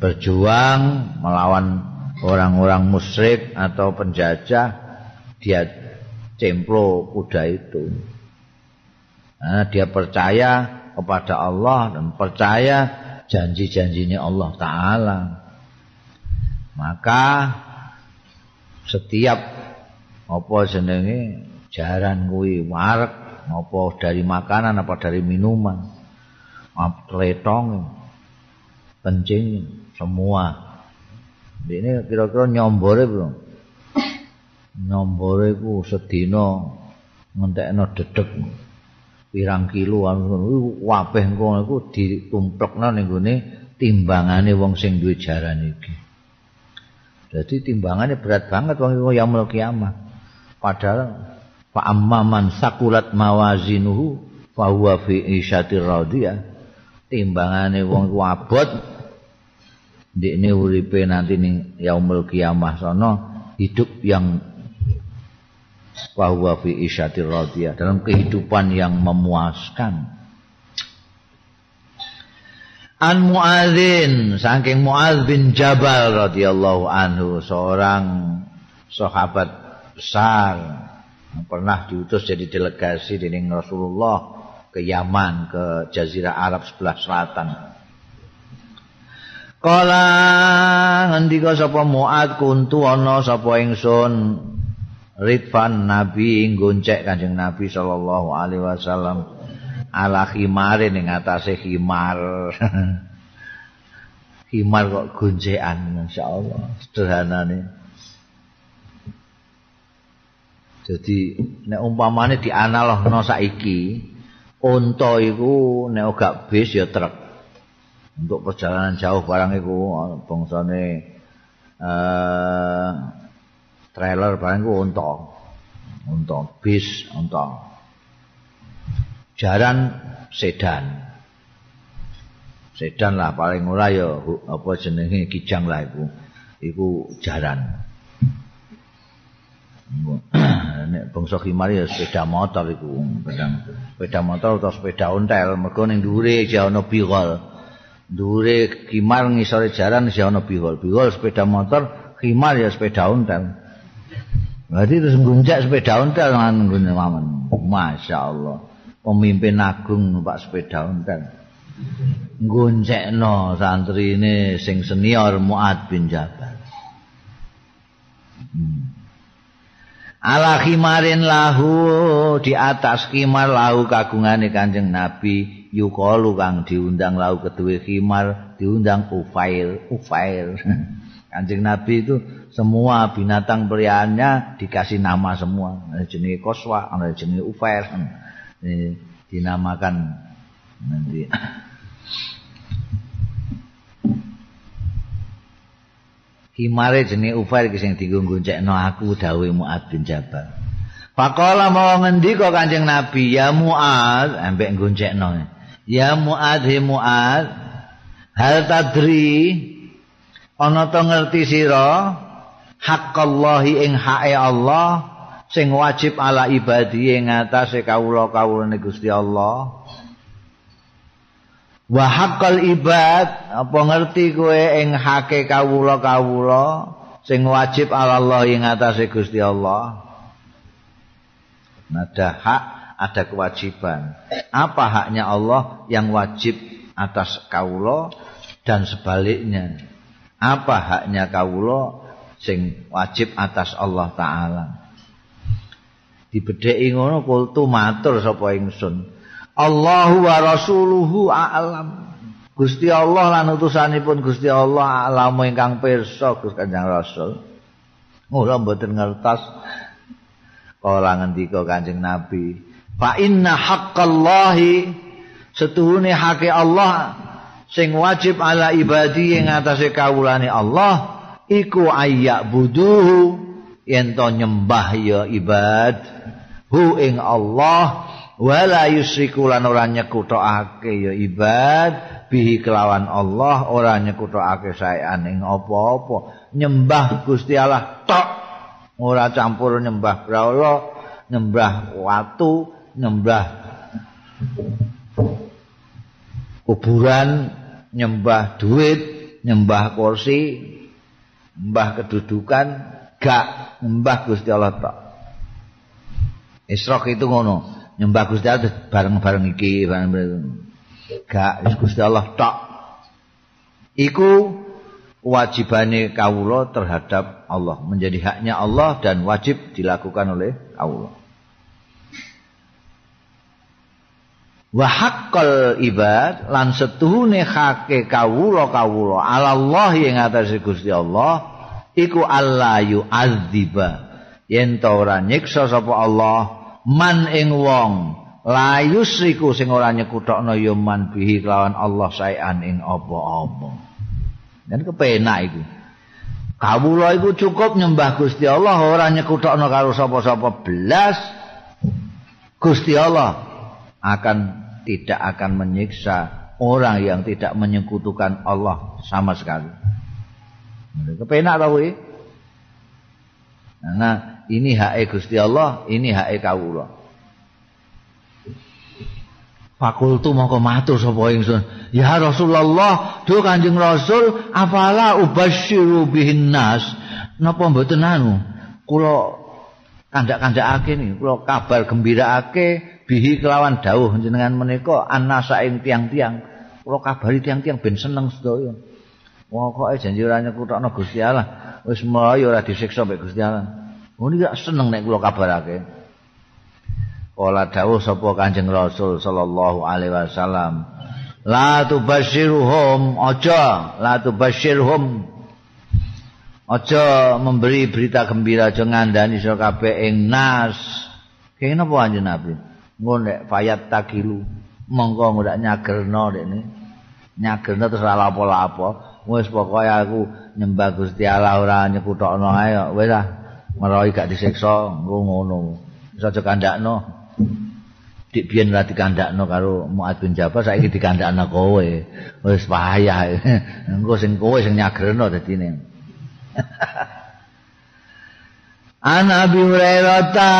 berjuang melawan orang-orang musyrik atau penjajah dia cemplo kuda itu. Nah, dia percaya kepada Allah dan percaya janji-janjinya Allah Ta'ala maka setiap apa jenenge jaran kuwi warek apa dari makanan apa dari minuman apa letong kencing semua. Ini kira-kira nyombore bro. Nyombore ku sedina ngentekno dedek pirang kilo wabeh engko iku ditumplekno ning gone timbangane wong sing duwe jaran iki. Jadi timbangane berat banget wong iku yaumul kiamah. Padahal fa amman sakulat mawazinuhu fa huwa fi isyatir radiyah. Timbangane wong iku abot ndekne uripe nanti ning yaumul kiamah sono hidup yang bahwa fi isyatir radiyah dalam kehidupan yang memuaskan. An Muadzin saking Muadz bin Jabal radhiyallahu anhu seorang sahabat besar yang pernah diutus jadi delegasi dening Rasulullah ke Yaman ke jazirah Arab sebelah selatan. Kala ngendika sapa Muad kuntu ana sapa ingsun Ridvan Nabi nggoncek Kanjeng Nabi sallallahu alaihi wasallam ala khimare ning atase khimar. khimar kok goncekan masyaallah sederhanane. Jadi nek umpamane dianalogno saiki unta iku nek gak bis ya truk. untuk perjalanan jauh barang itu bangsane eh trailer barang itu untuk untuk bis untuk jaran sedan. Sedan lah paling murah ya apa jenenge kijang lah itu itu jaran. Nek bangsa khimar ya sepeda motor iku sepeda motor atau sepeda ontel. Mergo ning dhuwure jauh no bigol Dure khimar ngisore jaran si ana bihol. Bihol sepeda motor, khimar ya sepeda ontel. Berarti terus ngunjak sepeda ontel lan nggone mamen. Masya Allah. Pemimpin agung numpak sepeda ontel. Ngunjekno santri ini sing senior Muad bin Jabal. Hmm. Ala khimarin lahu di atas khimar lahu kagungane Kanjeng Nabi yukalu kang diundang lau kedue khimar diundang ufail ufail Kanjeng Nabi itu semua binatang peliharaannya dikasih nama semua. Ada jenis koswa, ada jenis ufail. Ini dinamakan nanti. Himare jenis ufail kisah digunggun cekno aku dawe Mu'ad bin Jabal. Pakola mau ngendiko kanjeng Nabi ya Mu'ad, ambek goncekno. Ya Mu'ad, he Mu'ad, hal tadri, ana to ngerti sira? Haqqallahi ing hae Allah sing wajib ala ibadi ing ngatasé kawula-kawulane Gusti Allah. Wa haqqal ibad apa ngerti kowe ing hake kawula-kawula sing wajib ala Allah ing ngatasé Gusti Allah? Ada hak ada kewajiban. Apa haknya Allah yang wajib atas kawula dan sebaliknya apa haknya kawula sing wajib atas Allah taala? Dibedheki ngono kultu matur sapa ingsun. Allahu wa rasuluhu a'lam. Gusti Allah lan utusanipun Gusti Allah alam ingkang pirsa Gusti Kanjeng Rasul. Ora mboten ngertos kala ngendika Kanjeng Nabi. Fa inna haqqallahi setuhune hake Allah sing wajib ala ibadi ing atase kawulane Allah iku ayak buduhu yen to nyembah ya ibad. Hu ing Allah wala yusriku lan ora nyekutake ya ibad. Bihi kelawan Allah ora nyekutake saean ing apa-apa. Nyembah Gusti Allah tok ora campur nyembah brahala nyembah watu nyembah kuburan nyembah duit nyembah kursi nyembah kedudukan gak nyembah Gusti Allah tok. Isrok itu ngono nyembah Gusti Allah bareng-bareng iki bareng gak Gusti Allah tok. Iku wajibane kawula terhadap Allah menjadi haknya Allah dan wajib dilakukan oleh Allah wa haqqal ibad lan setuhune hake kawula kawula ala Allah ing atase Gusti Allah iku Allah yu'adziba. Yen ta ora nyiksa sapa Allah man ing wong la yusriku sing ora nyekutokno ya man bihi kelawan Allah saean ing apa-apa. Dan kepenak iku. Kawula iku cukup nyembah Gusti Allah ora nyekutokno karo sapa-sapa belas Gusti Allah. Akan tidak akan menyiksa orang yang tidak menyekutukan Allah sama sekali. Kepenak tau kuwi? Nah, ini hak Gusti Allah, ini hak kawula. Fakultu mongko matur sapa ingsun, "Ya Rasulullah, duh Kanjeng Rasul, afala ubasyiru bihin nas?" Napa mboten anu? Kula kandak-kandakake niki, kula kabar gembiraake bihi kelawan dawuh jenengan menika anasa ing tiang-tiang. Kula kabari tiang-tiang ben seneng sedaya. Kok janji ora nyekutokno Gusti Allah? Wis mlayu ora disiksa mek Gusti Allah. Ngono iki seneng nek kula kabarake. Kala dawuh sapa Kanjeng Rasul sallallahu alaihi wasallam La tubashiruhum aja la tubashirhum aja memberi berita gembira aja ngandani sira kabeh ing nas. Kene apa anjen Nabi ngono fayat takilu monggo ndak nyagerno dekne nyagerno terus ora apa-apa wis pokoke aku nyembah Gusti Allah ora nyekutokno ae wis ah meroi gak disiksa ngono. Wis aja kandakno. Dik biyen ora dikandakno karo Muad bin Jabal saiki dikandakno kowe. Wis payah. Engko sing kowe sing nyagerno dadine An Abi Hurairah ta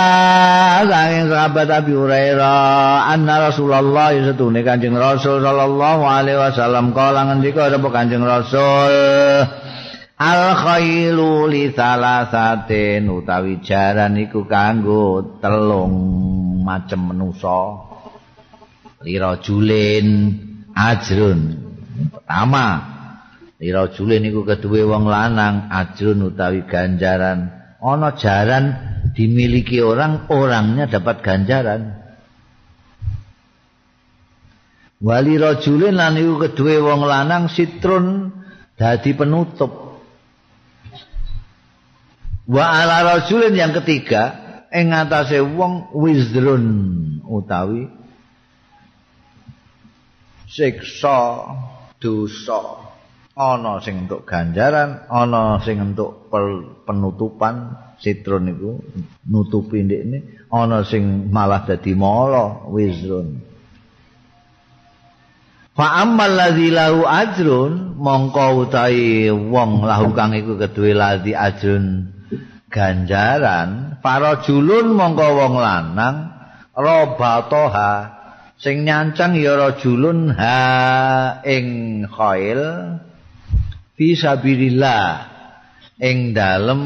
saking sahabat Abi Hurairah anna Rasulullah satune Kanjeng Rasul sallallahu alaihi wasallam kala ngendika sapa Kanjeng Rasul? Al khailu li salasatin utawi jaran iku kanggo telung macem manusa lira julin ajrun. Pertama lira julin iku keduwe wong lanang ajrun utawi ganjaran ana jaran dimiliki orang orangnya dapat ganjaran. Wali rajulin lan iku kedue wong lanang sitrun dadi penutup. Wa ala rajulin yang ketiga ing ngatasé wong wizrun utawi siksa dosa ana sing entuk ganjaran ana sing entuk penutupan sitrun iku nutupi ndekne ana sing malah dadi mala wizrun. Fa ammal ladzi lahu ajrun mongko utahi wong lahu kang iku keduwe ladzi ajrun ganjaran para julun mongko wong lanang robatoha sing nyancang ya rajulun ha ing khail fisabilillah ing dalem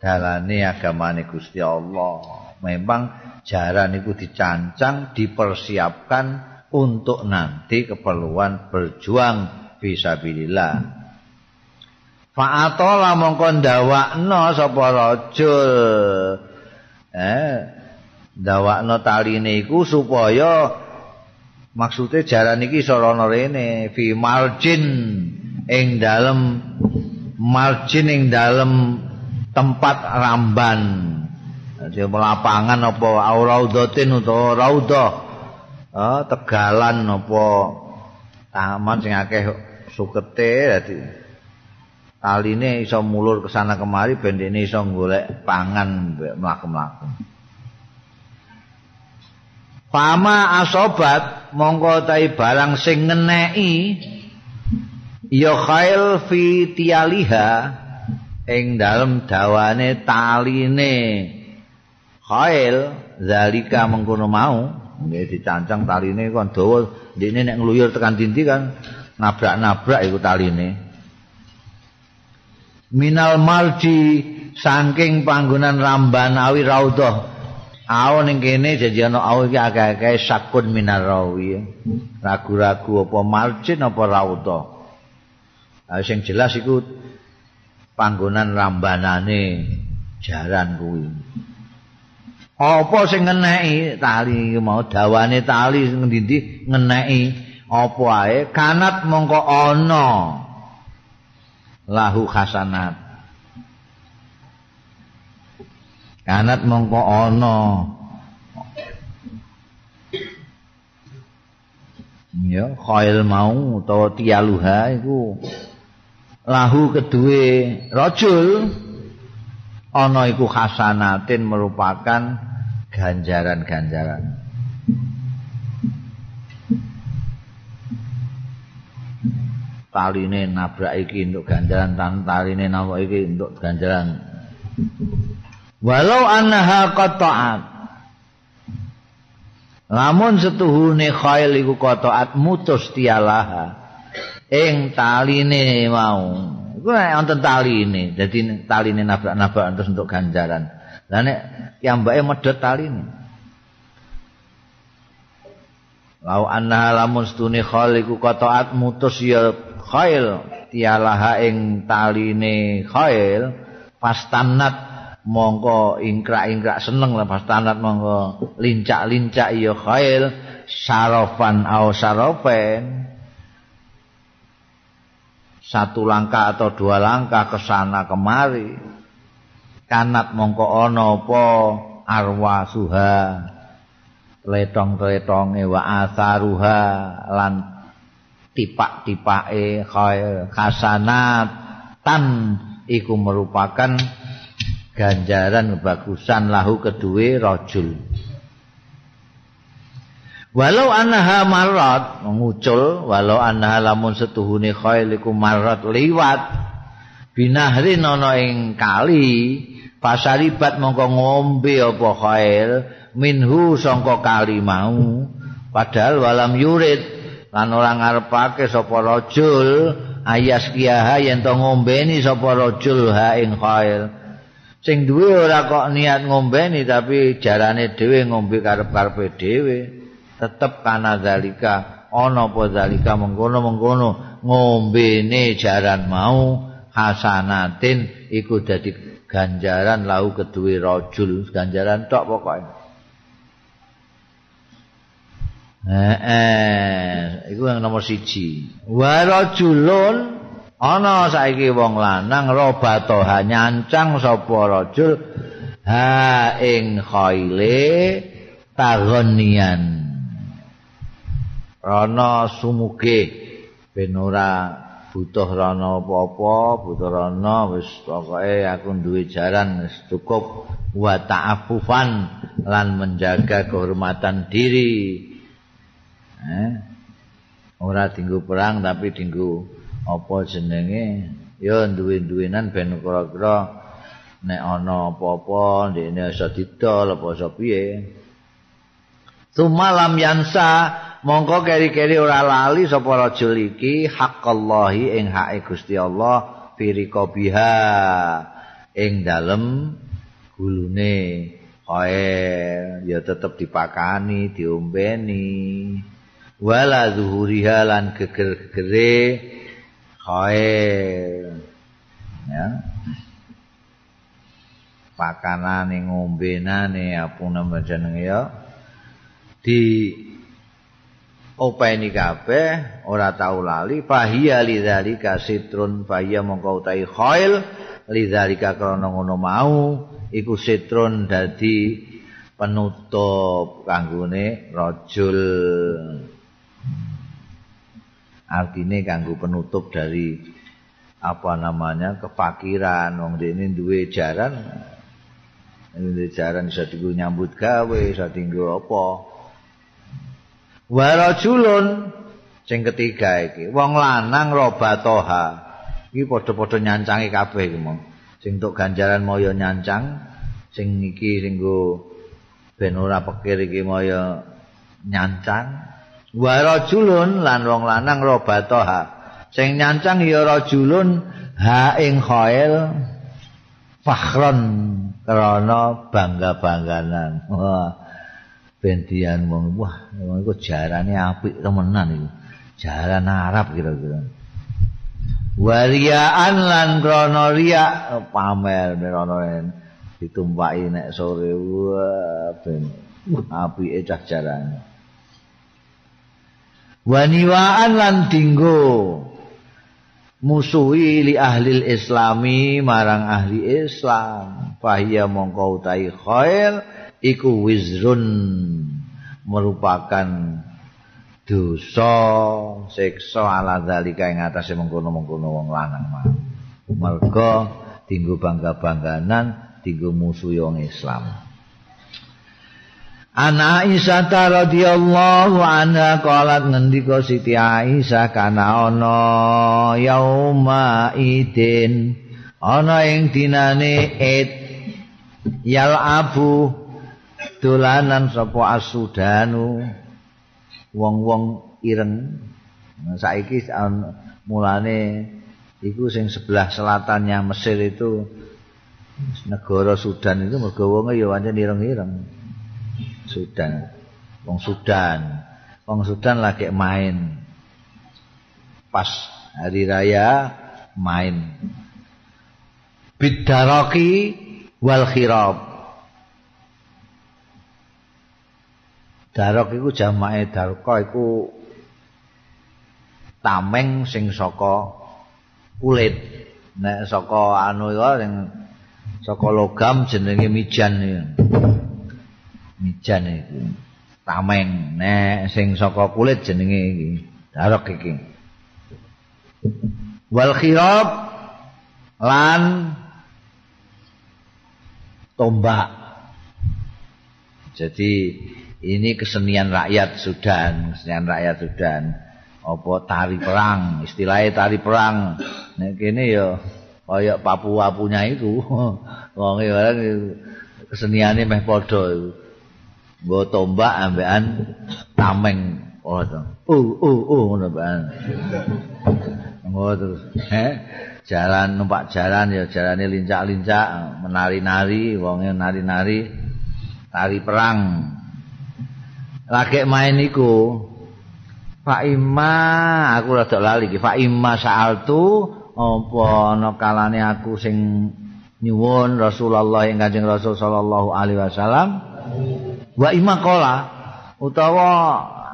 dalane agamane Gusti Allah memang jaran itu dicancang dipersiapkan untuk nanti keperluan berjuang fisabilillah. Fa'atola mongko ndawakno sapa rajul. Eh, ndawakno taline iku supaya maksude jaran iki iso ana rene fi margin ing dalem margin ing dalem tempat ramban. Jadi lapangan apa auraudatin utawa raudhah oh, tegalan apa taman sing akeh sukete dadi taline iso mulur ke sana kemari ben dene iso golek pangan mlaku-mlaku Pama asobat mongko barang sing ngeneki ya khail fi tialiha ing dalem dawane taline. Khail zalika mengkono mau nggih dicancang taline kon dawa ndekne nek ngluyur tekan dinti kan nabrak-nabrak iku taline. Minal marji saking panggonan ramban awi raudhah. Awo ning kene janji ana awo iki akeh-akeh sakun minar rawi. Ragu-ragu apa marjin apa raudhah nah, sing jelas iku panggonan rambanane jaran kuwi. Apa sing ngeneki tali? Mau dawane tali sing ndi ngeneki. Apa ae? Kanat mongko ana. Lahu hasanat kanat mongko ana. Ya khail mau utawa tialuha iku lahu kedue rajul ana iku hasanatin merupakan ganjaran-ganjaran. Taline nabrak iki untuk ganjaran, tan taline nabrak iki untuk ganjaran. Walau annaha qata'at. Lamun setuhune khail iku qata'at mutus tialaha. Ing taline mau Iku nek wonten tali ini, dadi tali ini nabrak-nabrak terus untuk ganjaran. Lah nek kiambake medhot tali ini. Lau anna lamun stune khaliku qata'at mutus ya khail tialaha ing taline khail pastanat mongko ingkrak-ingkrak seneng lah pastanat mongko lincak-lincak ya khail sarofan au sarofen satu langkah atau dua langkah ke sana kemari. Kanat mongko ana apa? Arwa suha. Letong-letonge wa asaruha lan tipak-tipake khasanat. Tan iku merupakan ganjaran bagusan lahu kedue rajul Walau anha marat mengucul walau anha lamun setuhune khail iku marat liwat. Binahrin ana ing kali pasaribat mongko ngombe apa khail minhu sangka kali mau. Padahal walam yurid lan ora ngarepake sapa rajul ayas kiyaha yen to ngombeni sapa rajul ha ing khail sing duwe ora kok niat ngombeni tapi jarane dhewe ngombe karep-karepe dhewe tetep kana zalika ana apa zalika mengkono-mengkono ngombene jaran mau hasanatin iku dadi ganjaran lau kedue rajul ganjaran tok pokoke. Eh, eh iku yang nomor siji. Wa rajulun ana saiki wong lanang robato nyancang sapa rajul ha ing khaile tagonian rana sumuge. Ben ora butuh rana apa-apa butuh rana wis pokoke aku duwe jaran wis cukup wa ta'affufan lan menjaga kehormatan diri. Eh? Ora dinggo perang tapi dinggo apa jenenge? Ya duwe-duwenan ben kira-kira nek ana apa-apa ndekne iso didol apa iso piye. Tumalam yansa mongko keri-keri ora lali sapa rajul iki haqqallahi ing hake Gusti Allah firika biha ing dalem gulune. Khair ya tetep dipakani diombeni. Wala zuhuriha lan geger-gegere. Khair ya. Pakanane ngombenane apa namanya jenenge ya. Di openi kabeh ora tau lali fahiya lidzalika sitrun fahiya mongko utahi khail lidzalika krana ngono mau iku sitrun dadi penutup kanggone rajul. Artine kanggo penutup dari apa namanya kefakiran wong dene duwe jaran. Duwe jaran iso dienggo nyambut gawe iso dienggo apa warajulun sing ketiga iki wong lanang robatoha. Iki padha-padha nyancangi kabeh iki mong. Sing tok ganjaran moyo nyancang sing iki sing go ben ora pikir iki moyo nyancang. Warajulun lan wong lanang robatoha. Sing nyancang ya rajulun ha ing khail fakhron krana bangga-bangganan. Wah bentian wong wah iku jarane apik temenan iku. Jaran Arab kira-kira. Wariaan lan krono riya pamer merono ditumpaki nek sore wah ben apike cah jarane waniwaan lan dinggo. Musuhi li ahli islami marang ahli islam. Fahiya mongko utahi khair iku wizrun merupakan dosa siksa ala zalika ing atase mengkono-mengkono wong lanang mah. Mergo dinggo bangga-bangganan dinggo musuh wong Islam. Ana Aisyah radhiyallahu anha qalat ngendika Siti Aisyah kana ana yauma idin ana ing dinane id yal abu dolanan sapa asudanu? Wong-wong ireng. Saiki mulane iku sing sebelah selatannya Mesir itu negara Sudan itu mergo wonge ya pancen ireng-ireng. Sudan. Wong Sudan. Wong Sudan lagi main. Pas hari raya main. Bidaraki wal khirab Darok iku jamake darka iku tameng sing saka kulit. Nek saka anu iku sing saka logam jenenge mijan iki. Mijan iku. Tameng nek sing saka kulit jenenge iki. Darok iki. Wal khirab lan tombak. Jadi ini kesenian rakyat Sudan, kesenian rakyat Sudan. Apa tari perang, istilahnya tari perang. Nek kene ya kaya Papua punya itu. Wong orang keseniane meh padha iku. Nggo tombak ambekan tameng oh uh uh uh ngono bae. terus jalan numpak jalan ya jalane lincak-lincak menari-nari wonge nari-nari tari perang lagi main iku Pak Ima aku rada lali iki. Pak Ima saaltu apa ana kalane aku sing nyuwun Rasulullah ing Kanjeng Rasul sallallahu alaihi wasallam. Wa ima qala utawa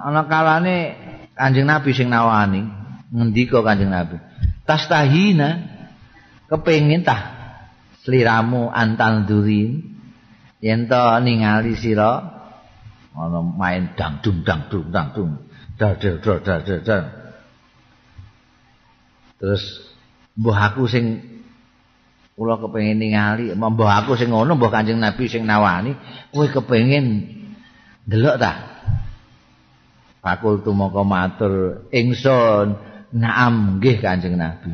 ana kalane Kanjeng Nabi sing nawani. Ngendika Kanjeng Nabi tastahina kepengin tah sliramu antal durin. Yen to ningali sira ana main dangdung dangdung dangdung. Dar dar dar terus mbah aku sing kula kepengin ningali mbah aku sing ngono mbah Kanjeng Nabi sing nawani kowe kepengin ndelok ta? Fakultu moko matur ingsun naam nggih kanjeng nabi.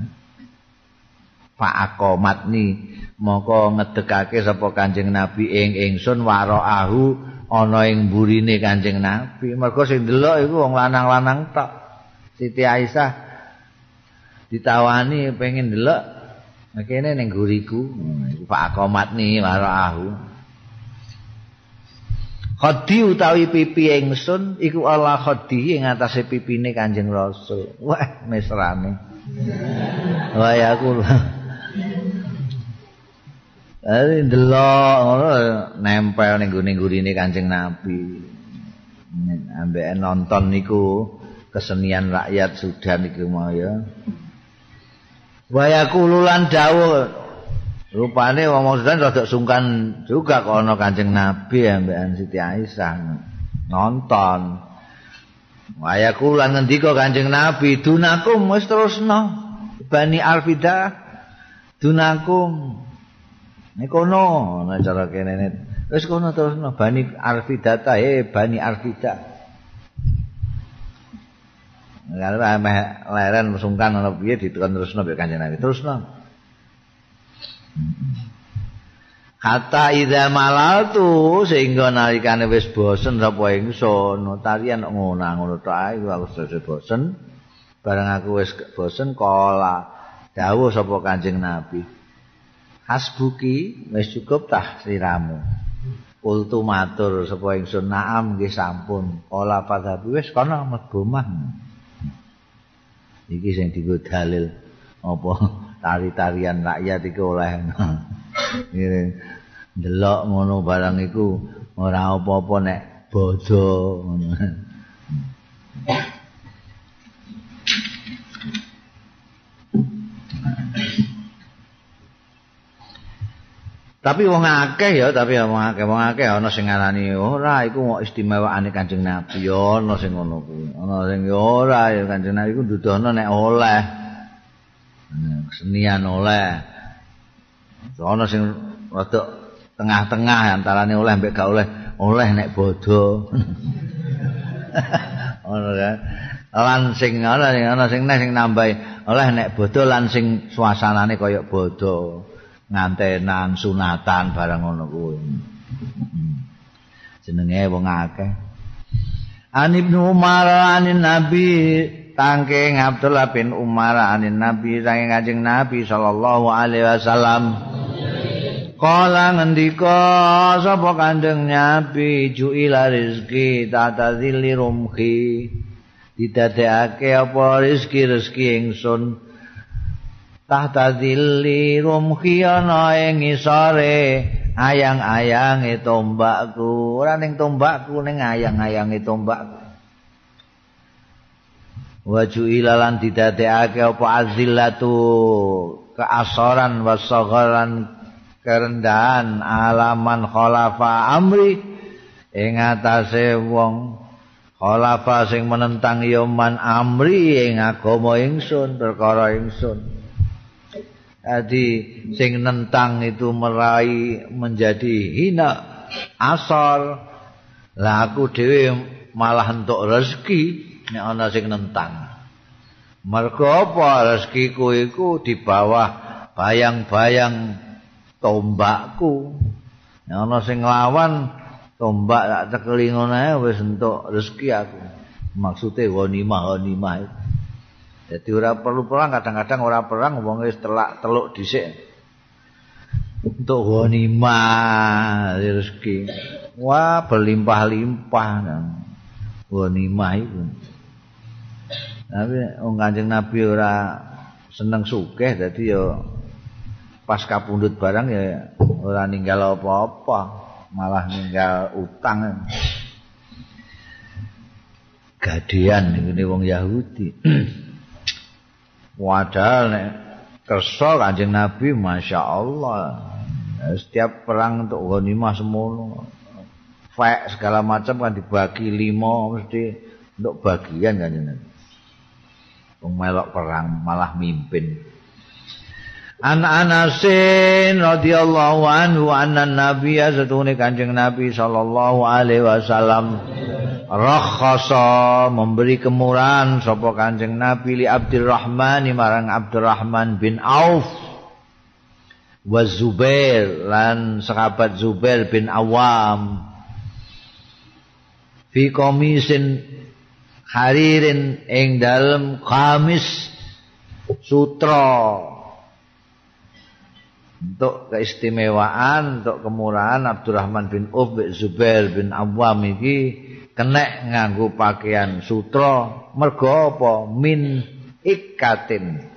Fa'aqamatni moko ngedekake sapa kanjeng nabi ing ingsun waraahu ana ing burine kanjeng nabi mergo sing delok iku wong lanang-lanang tok Siti Aisyah ditawani pengen delok kene ning guriku fa'aqamatni waraahu Khadi utawi pipi ingsun iku Allah khadi ing atase pipine Kanjeng Rasul. Wah, mesrane. Wah, aku. Ari ndelok ngono nempel ning gune-gurine Kanjeng Nabi. Ambek nonton niku kesenian rakyat Sudan iku mau ya. Wa yaqululan dawuh Rupane wong Sudan rada sungkan juga kok ana Kanjeng Nabi ambekan Siti Aisyah nonton. Waya kula ngendika Kanjeng Nabi, "Dunakum wis terusno Bani Alfida dunakum." Nek kono ana cara kene wis kono terusno Bani Alfida ta eh Bani Alfida. Lalu leren sungkan ana piye ditekan terusno Kanjeng Nabi. Terusno. Kata ida malatu sehingga nalikane wis bosen sapa ingsun tarian ngono ngono tok ae aku wis bosen bareng aku wis bosen kala dawuh sapa Kanjeng Nabi Hasbuki wis cukup tah siramu Kultu matur sapa ingsun naam nggih sampun. Kala padhabi wis kana mlebu Iki sing digo dalil apa tari-tarian rakyat iku oleh. Delok ngono barang iku ora apa-apa nek bodho. ngono Tapi wong akeh ya, tapi wong akeh, wong akeh ana sing ngarani ora iku kok istimewaane Kanjeng Nabi. Ya ana sing ngono kuwi. Ana sing ora ya Kanjeng Nabi iku dudono nek oleh. kesenian oleh. Ana sing rada tengah-tengah antarane oleh mbek gak oleh oleh nek bodho. Ngono kan? Lan sing ana sing ana sing nek sing nambahi oleh nek bodho lan sing suasanane kaya bodho ngantenan sunatan barang ngono kuwi. Jenenge wong akeh. An Ibnu Umar anin Nabi tangking Abdullah bin Umar anin Nabi saking Kanjeng Nabi sallallahu alaihi wasallam. Kala ngendika sapa Kanjeng Nabi juila rezeki tata zilli rumhi didadekake apa rezeki-rezeki ingsun tahta zilli rumhi ana ing isore. Ayang-ayange tombakku. Ora ning tombakku ning ayang-ayange tombakku. Waju ilalan didadekake apa azillatu keasoran wasagharan kerendahan alaman khalafa amri. Ing atase wong khalafa sing menentang yoman amri ing agama ingsun perkara ingsun jadi sing nentang itu merai menjadi hina asor lah aku dhewe malah entuk rezeki nek ana sing nentang. Mergo apa rezekiku iku di bawah bayang-bayang tombakku. Nek ana sing nglawan tombak tak cekeli ngono ae wis entuk rezeki aku. Maksude ghanimah ghanimah. Jadi ora perlu perang kadang-kadang ora perang wong wis telak teluk dhisik. Untuk ghanimah rezeki. Wah, berlimpah-limpah. Ghanimah itu. Tapi wong Kanjeng Nabi ora seneng sugih dadi ya pas kapundhut barang ya ora ninggal apa-apa, malah ninggal utang. Gadean ngene wong Yahudi. Padahal nek kersa Kanjeng Nabi Masya Allah. Setiap perang untuk ghanimah semono. Fek segala macam kan dibagi lima mesti untuk bagian kan jenengan. melok perang malah mimpin An Anasin radhiyallahu anhu anna nabiyya satune Kanjeng Nabi sallallahu alaihi wasallam rakhasa memberi kemurahan sapa Kanjeng Nabi li Abdurrahman marang Abdurrahman bin Auf wa Zubair lan sahabat Zubair bin Awam. Fi komisin haririn ing dalem kamis sutra untuk keistimewaan untuk kemurahan Abdurrahman bin Uf bin Zubair bin Awam iki kena nganggo pakaian sutra. Mergo apa? Min ikatin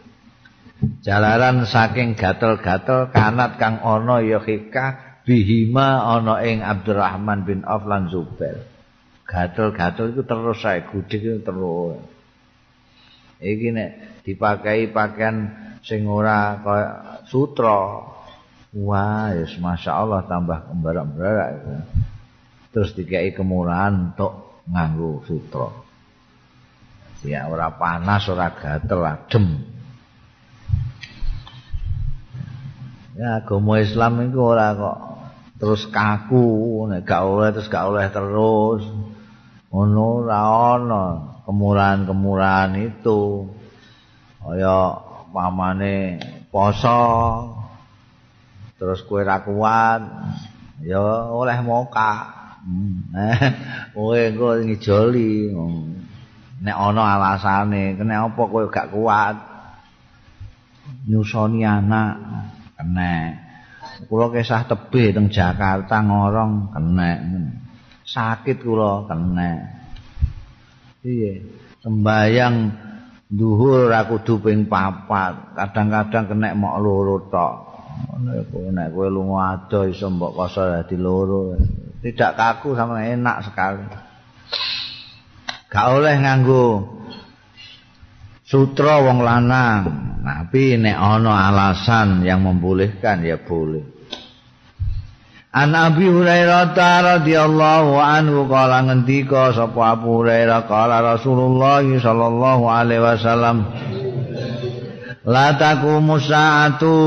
jalaran saking gatel-gatel kanat kang ana ya hika bihima ana ing Abdurrahman bin Auf lan Zubair. Gatel-gatel itu terus saya gudik itu terus. Nek dipakai pakaian sing ora kaya sutra Wah, yes, masya Allah tambah kembarak-kembarak itu. Terus dikai kemurahan untuk nganggu sutra. Ya, ora panas, ora gatel, adem. Ya, agama Islam itu ora kok terus kaku, nek gak oleh terus gak oleh terus. Ono ora ono kemurahan-kemurahan itu. Kaya pamane poso, terus kue ra kuat ya oleh moka. Kowe engko ngijoli. Nek ana alasane kene apa kowe gak kuat? Nyusoni anak kene kula kesah tebih teng Jakarta ngorong kene sakit kula kene piye? Sembayang duhur aku kudu ping papat. Kadang-kadang kena mok loro tok. Nek kowe lunga ado iso mbok koso dadi loro. Tidak kaku sama enak sekali. Gak oleh nganggo sutra wong lanang. Tapi nek ana alasan yang membolehkan ya boleh An Abi Hurairah radhiyallahu anhu kala ngendika sapa Abu Hurairah kala Rasulullah sallallahu alaihi wasallam La taqumu sa'atu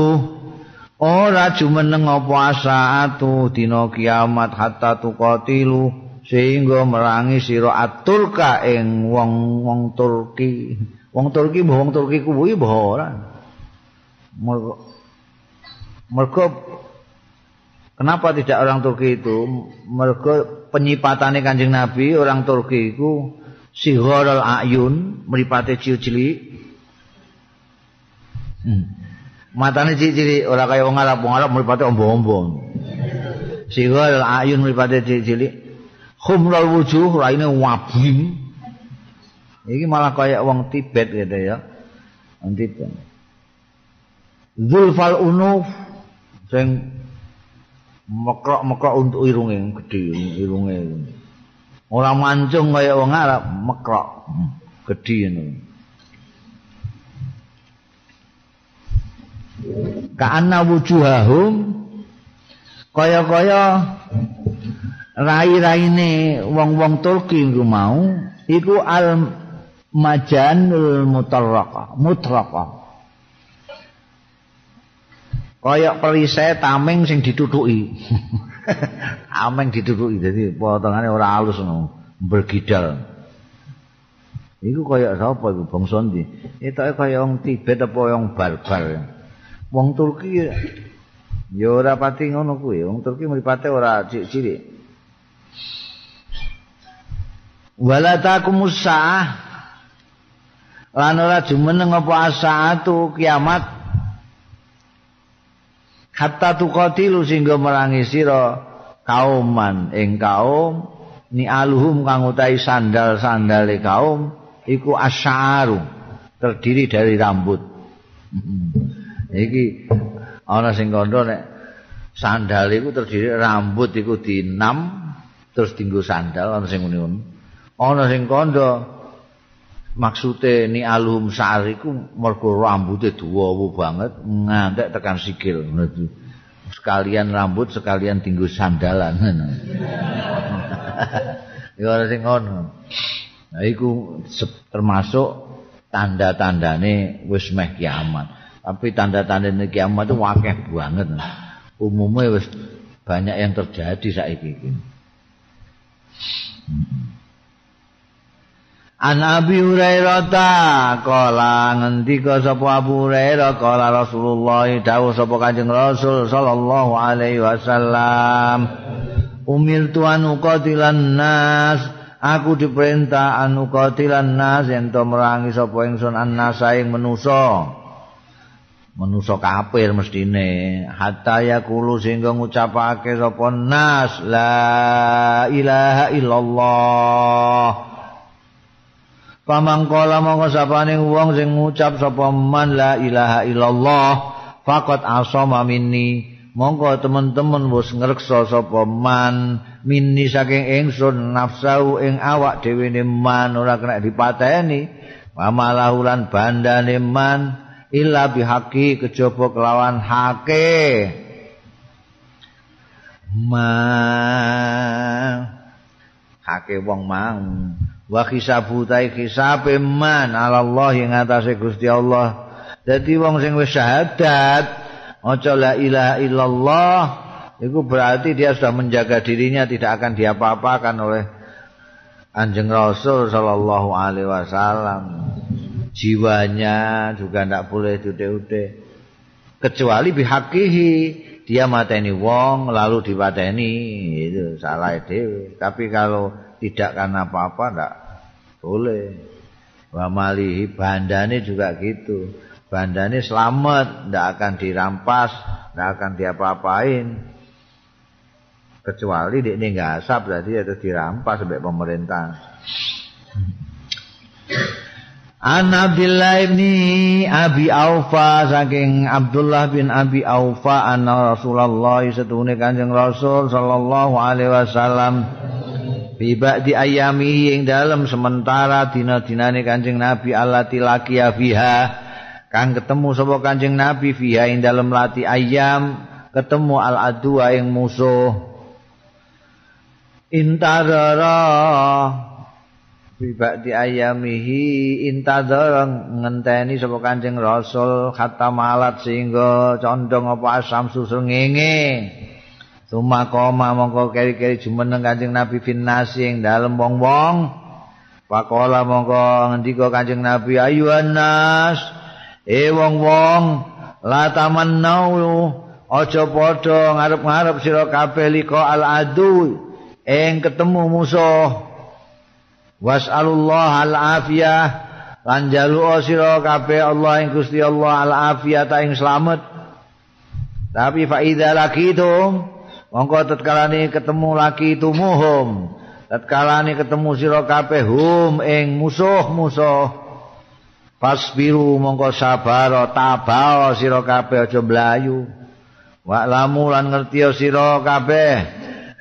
ora jumeneng apa saatu dina kiamat hatta tuqatilu sehingga merangi sira atulka ing wong-wong Turki. Wong Turki mbah wong Turki kuwi mbah ora. Mergo kenapa tidak orang Turki itu? Mergo penyipatane Kanjeng Nabi orang Turki itu sihorul ayun mripate cilik-cilik. Hmm. matane cilik-cilik ora kaya wong Arab wong Arab mripate ombo-ombo sihal ayun mripate cilik-cilik khumrul wujuh raine wabim iki malah kaya wong Tibet gitu ya wong Tibet zulfal unuf sing mekrok-mekrok untuk irunge gedhe irunge. Ora mancung kaya wong Arab mekrok gedhe ngono. Ka'anna wujuhahum kaya-kaya rai-raine wong-wong Turki iku mau iku al majanul mutarraqa. mutraqa kaya perisai tameng sing ditutuki. Tameng ditutuki dadi potongane ora halus ngono bergidal iku kaya sapa iku bangsa ndi etoke kaya wong Tibet apa wong barbar? Wong Turki ya. Ora pati ngono kuwi wong Turki mripate ora cilik-cilik. Wala taqumus saah. Lan ora jumeneng apa asaatu kiamat hatta tuqatilu sehingga merangi sira kauman. Ing kaum ni aluhum kang utahi sandal-sandale kaum iku asyaru terdiri dari rambut. Iki ana sing kandha nek sandal iku terdiri rambut iku dinam terus dinggo sandal ana sing ngene ana sing kandha maksude ni alhum sa'ar iku mergo rambuté dawa banget ngantek tekan sikil sekalian rambut sekalian dinggo sandalan ya ana sing ngono nah iku termasuk tanda-tandane wis meh kiamat Tapi tanda-tanda kiamat itu wakeh banget. Umumnya wis banyak yang terjadi saiki iki. An Abi Hurairah ta kala ngendika sapa Abu Hurairah kala Rasulullah dawuh sapa Kanjeng Rasul sallallahu alaihi wasallam Umir tuan uqatilan nas. Aku diperintah anu qatilan nas ento merangi sapa ingsun annas ing manusa. Manusa kafir mestine. Hatta yaqulu sehingga ngucapake sapa nas la ilaha illallah Pamangkala mongko sapane wong sing ngucap sapa man la ilaha illallah faqat asama minni. Mongko teman-teman wis ngreksa sapa man minni saking ingsun nafsu ing awak dhewe ne man ora kena dipateni. Wa malahulan bandane man illa bihaqi kejaba kelawan hake. Man hake wong mang wa khisabu tai khisabe man Allah ing atase Gusti Allah. Dadi wong sing wis syahadat maca la ilaha illallah itu berarti dia sudah menjaga dirinya tidak akan diapa-apakan oleh Anjing Rasul sallallahu alaihi wasallam. Jiwanya juga tidak boleh ude-ude kecuali bihakihi dia mateni wong lalu dipateni itu salah dewe tapi kalau tidak karena apa-apa tidak boleh. Wa malihi bandane juga gitu. Bandane selamat tidak akan dirampas tidak akan diapa-apain. Kecuali dia ini nggak asap berarti itu dirampas sampai pemerintah. An Abdullah bin Abi Aufa saking Abdullah bin Abi Aufa anna Rasulullah setune Kanjeng Rasul sallallahu alaihi wasallam Biba di ayami yang dalam sementara dina-dinane Kanjeng Nabi allati laqiya fiha kang ketemu sapa Kanjeng Nabi fiha ing dalam lati ayam ketemu al adua yang musuh. Intadara. Biba di ayamihi intadara ngenteni sapa Kanjeng Rasul khatta malat sehingga condong apa asam susul Tuma koma mongko keri-keri jumeneng Kanjeng Nabi finnasi ing dalem wong-wong. Pakola mongko ngendika Kanjeng Nabi ayuhan nas. E wong-wong la tamannau aja padha ngarep-ngarep sira kabeh liko al adu ing ketemu musuh. Was'alullah al afiyah lan jalu sira kabeh Allah ing Gusti Allah al afiyah ta ing slamet. Tapi fa idza lakitum Monggo tatkalane ketemu laki tumuhum. Tatkalane ketemu sira kabeh hum ing musuh-musuh. Pasbiru monggo sabar tabao sira kabeh aja mlayu. Wa lamu lan ngerti sira kabeh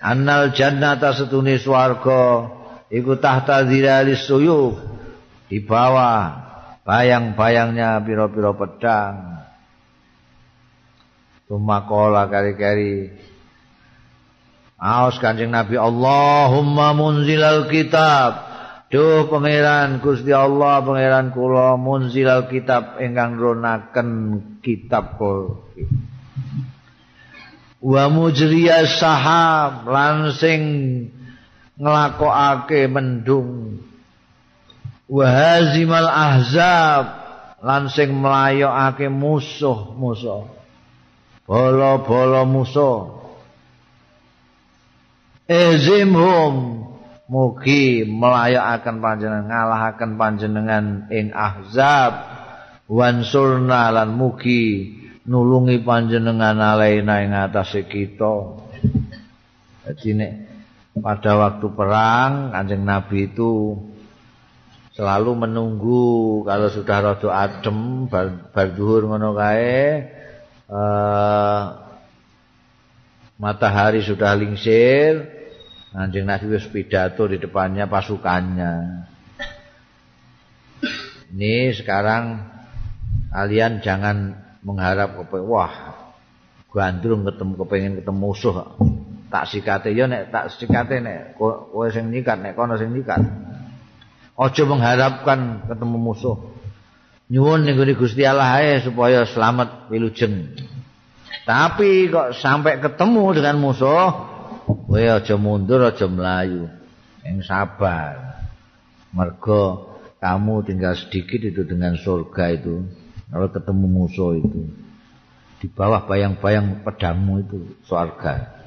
annal jannata setune swarga iku tahta dziralis suyuf di bawah bayang-bayangnya pira-pira pedang. Tumakola kari-kari Aos Kanjeng Nabi Allahumma munzilal kitab. Duh pangeran Gusti Allah pangeran kula munzilal kitab ingkang ronaken kitab kula. Wa mujriyas sahab lan sing nglakokake mendung. Wa hazimal ahzab lan sing mlayokake musuh-musuh. Bolo-bolo musuh. Ezimhum mugi melayakaken panjenengan ngalahaken panjenengan ing ahzab wansurna lan mugi nulungi panjenengan alaina ing atase kita. Jadi nek pada waktu perang Kanjeng Nabi itu selalu menunggu kalau sudah rada adem bar, zuhur ngono kae uh, matahari sudah lingsir Anjing Nabi wis pidato di depannya pasukannya. Ini sekarang kalian jangan mengharap kepengen wah gandrung ketemu kepengen ketemu musuh tak sikate ya nek tak sikate nek kowe sing nikat nek kono sing nikat. Aja mengharapkan ketemu musuh. nyuwun ning Gusti Allah ae supaya selamat wilujeng. Tapi kok sampai ketemu dengan musuh, kowe aja mundur, aja melayu. Yang sabar. Mergo kamu tinggal sedikit itu dengan surga itu. Kalau ketemu musuh itu. Di bawah bayang-bayang pedangmu itu surga.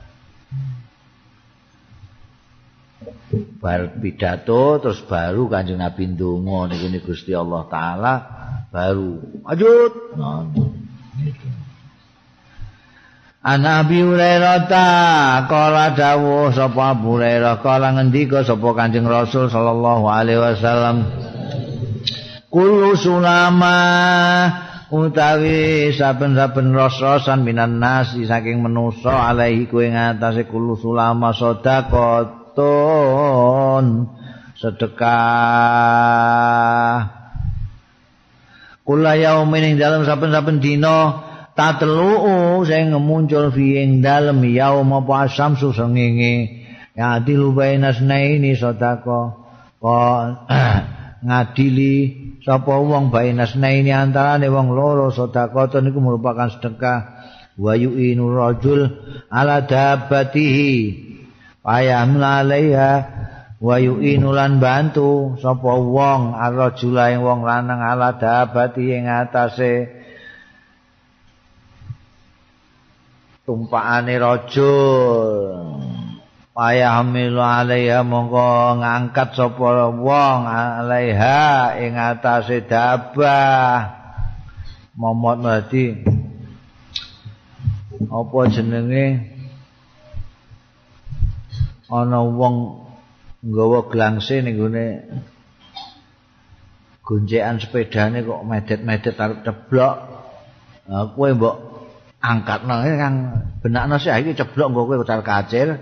Bar pidato terus baru Kanjeng Nabi ndonga niku Gusti Allah taala baru lanjut. Nah, gitu. Ana Abi Hurairah ta? Kala dawuh sapa Abu Hurairah? Kala ngendika sapa Kanjeng Rasul sallallahu alaihi wasallam? Kullu sulama utawi saben-saben ros-rosan minan nasi saking manusa alaihi kuwi ngatasé kullu sulama sedekahon sedekah. Kula yaumin ing dalem saben-saben dina tatluu sing muncul fi ing dalem yaum apa samsu sengenge ya dilubaina ini sedekah kok ngadili sapa wong bainas ini antarane wong loro sedekah niku merupakan sedekah. Wa yu'inu rajul ala dabatihi payam alaiha wa yu'inu lan bantu sapa wong arrajula ing wong lanang ala dabati ing atase tumpakane rajul Payah hamilu alaiha mongko ngangkat sapa wong alaiha ing atase dabah. Momot mati apa jenenge? Ana wong nggawa glangse ning gone gonjekan sepedane kok medet-medet arep ceblok kowe mbok angkat nang kang benakno sih iki ceblok nggo kowe utar kacir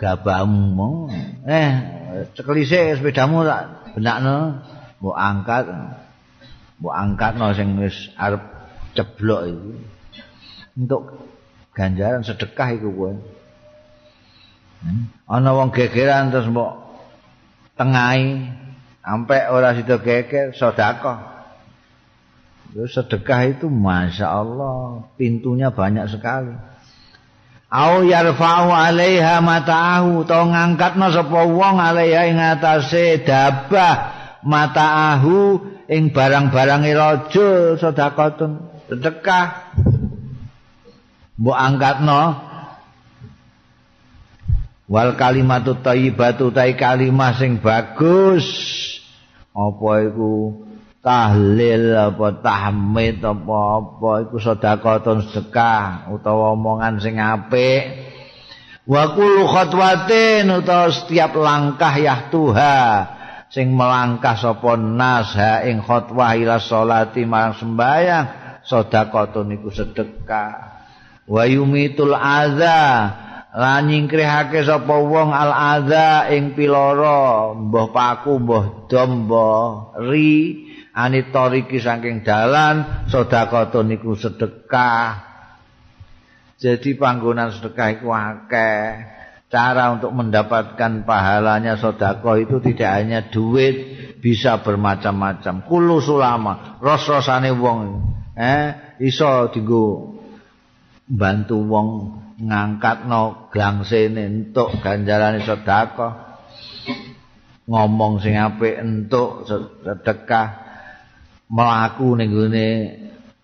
gabamu eh cekelise sepedamu tak benakno. Mbok angkat. Mbok angkatno sing wis arep ceblok iki. Untuk ganjaran sedekah iku kowe. Hmm. ana wong gegeran terus mbok tengahi. Sampai ora sida geger sedekah sedekah itu masya Allah pintunya banyak sekali. Au yarfa'u 'alaiha mata'ahu to ngangkatno sapa wong 'alaiha ing atase dabah mata'ahu ing barang-barange raja sedekahun sedekah. Mbok angkatno. Wal kalimatu thayyibatu ta kalimah sing bagus. Apa iku tahlil apa tahmid apa apa iku sedekahun sedekah utawa omongan sing apik. Wa kullu khatwatin utawa setiap langkah ya Tuhan sing melangkah sapa nas ha ing khatwah ila sholati marang sembahyang sedekahun iku sedekah. Wa yumitul adza lan nyingkrihake sapa wong al adza ing piloro mbah paku mbah dom mbah ri anitoriki saking dalan sedekah niku sedekah. Jadi panggonan sedekah iku akeh. Cara untuk mendapatkan pahalanya sedekah itu tidak hanya duit bisa bermacam-macam. Kulo sulama ros-rosane wong eh iso dienggo bantu wong ngangkatno glangsene entuk ganjarane sedekah. Ngomong sing apik entuk sedekah melaku ning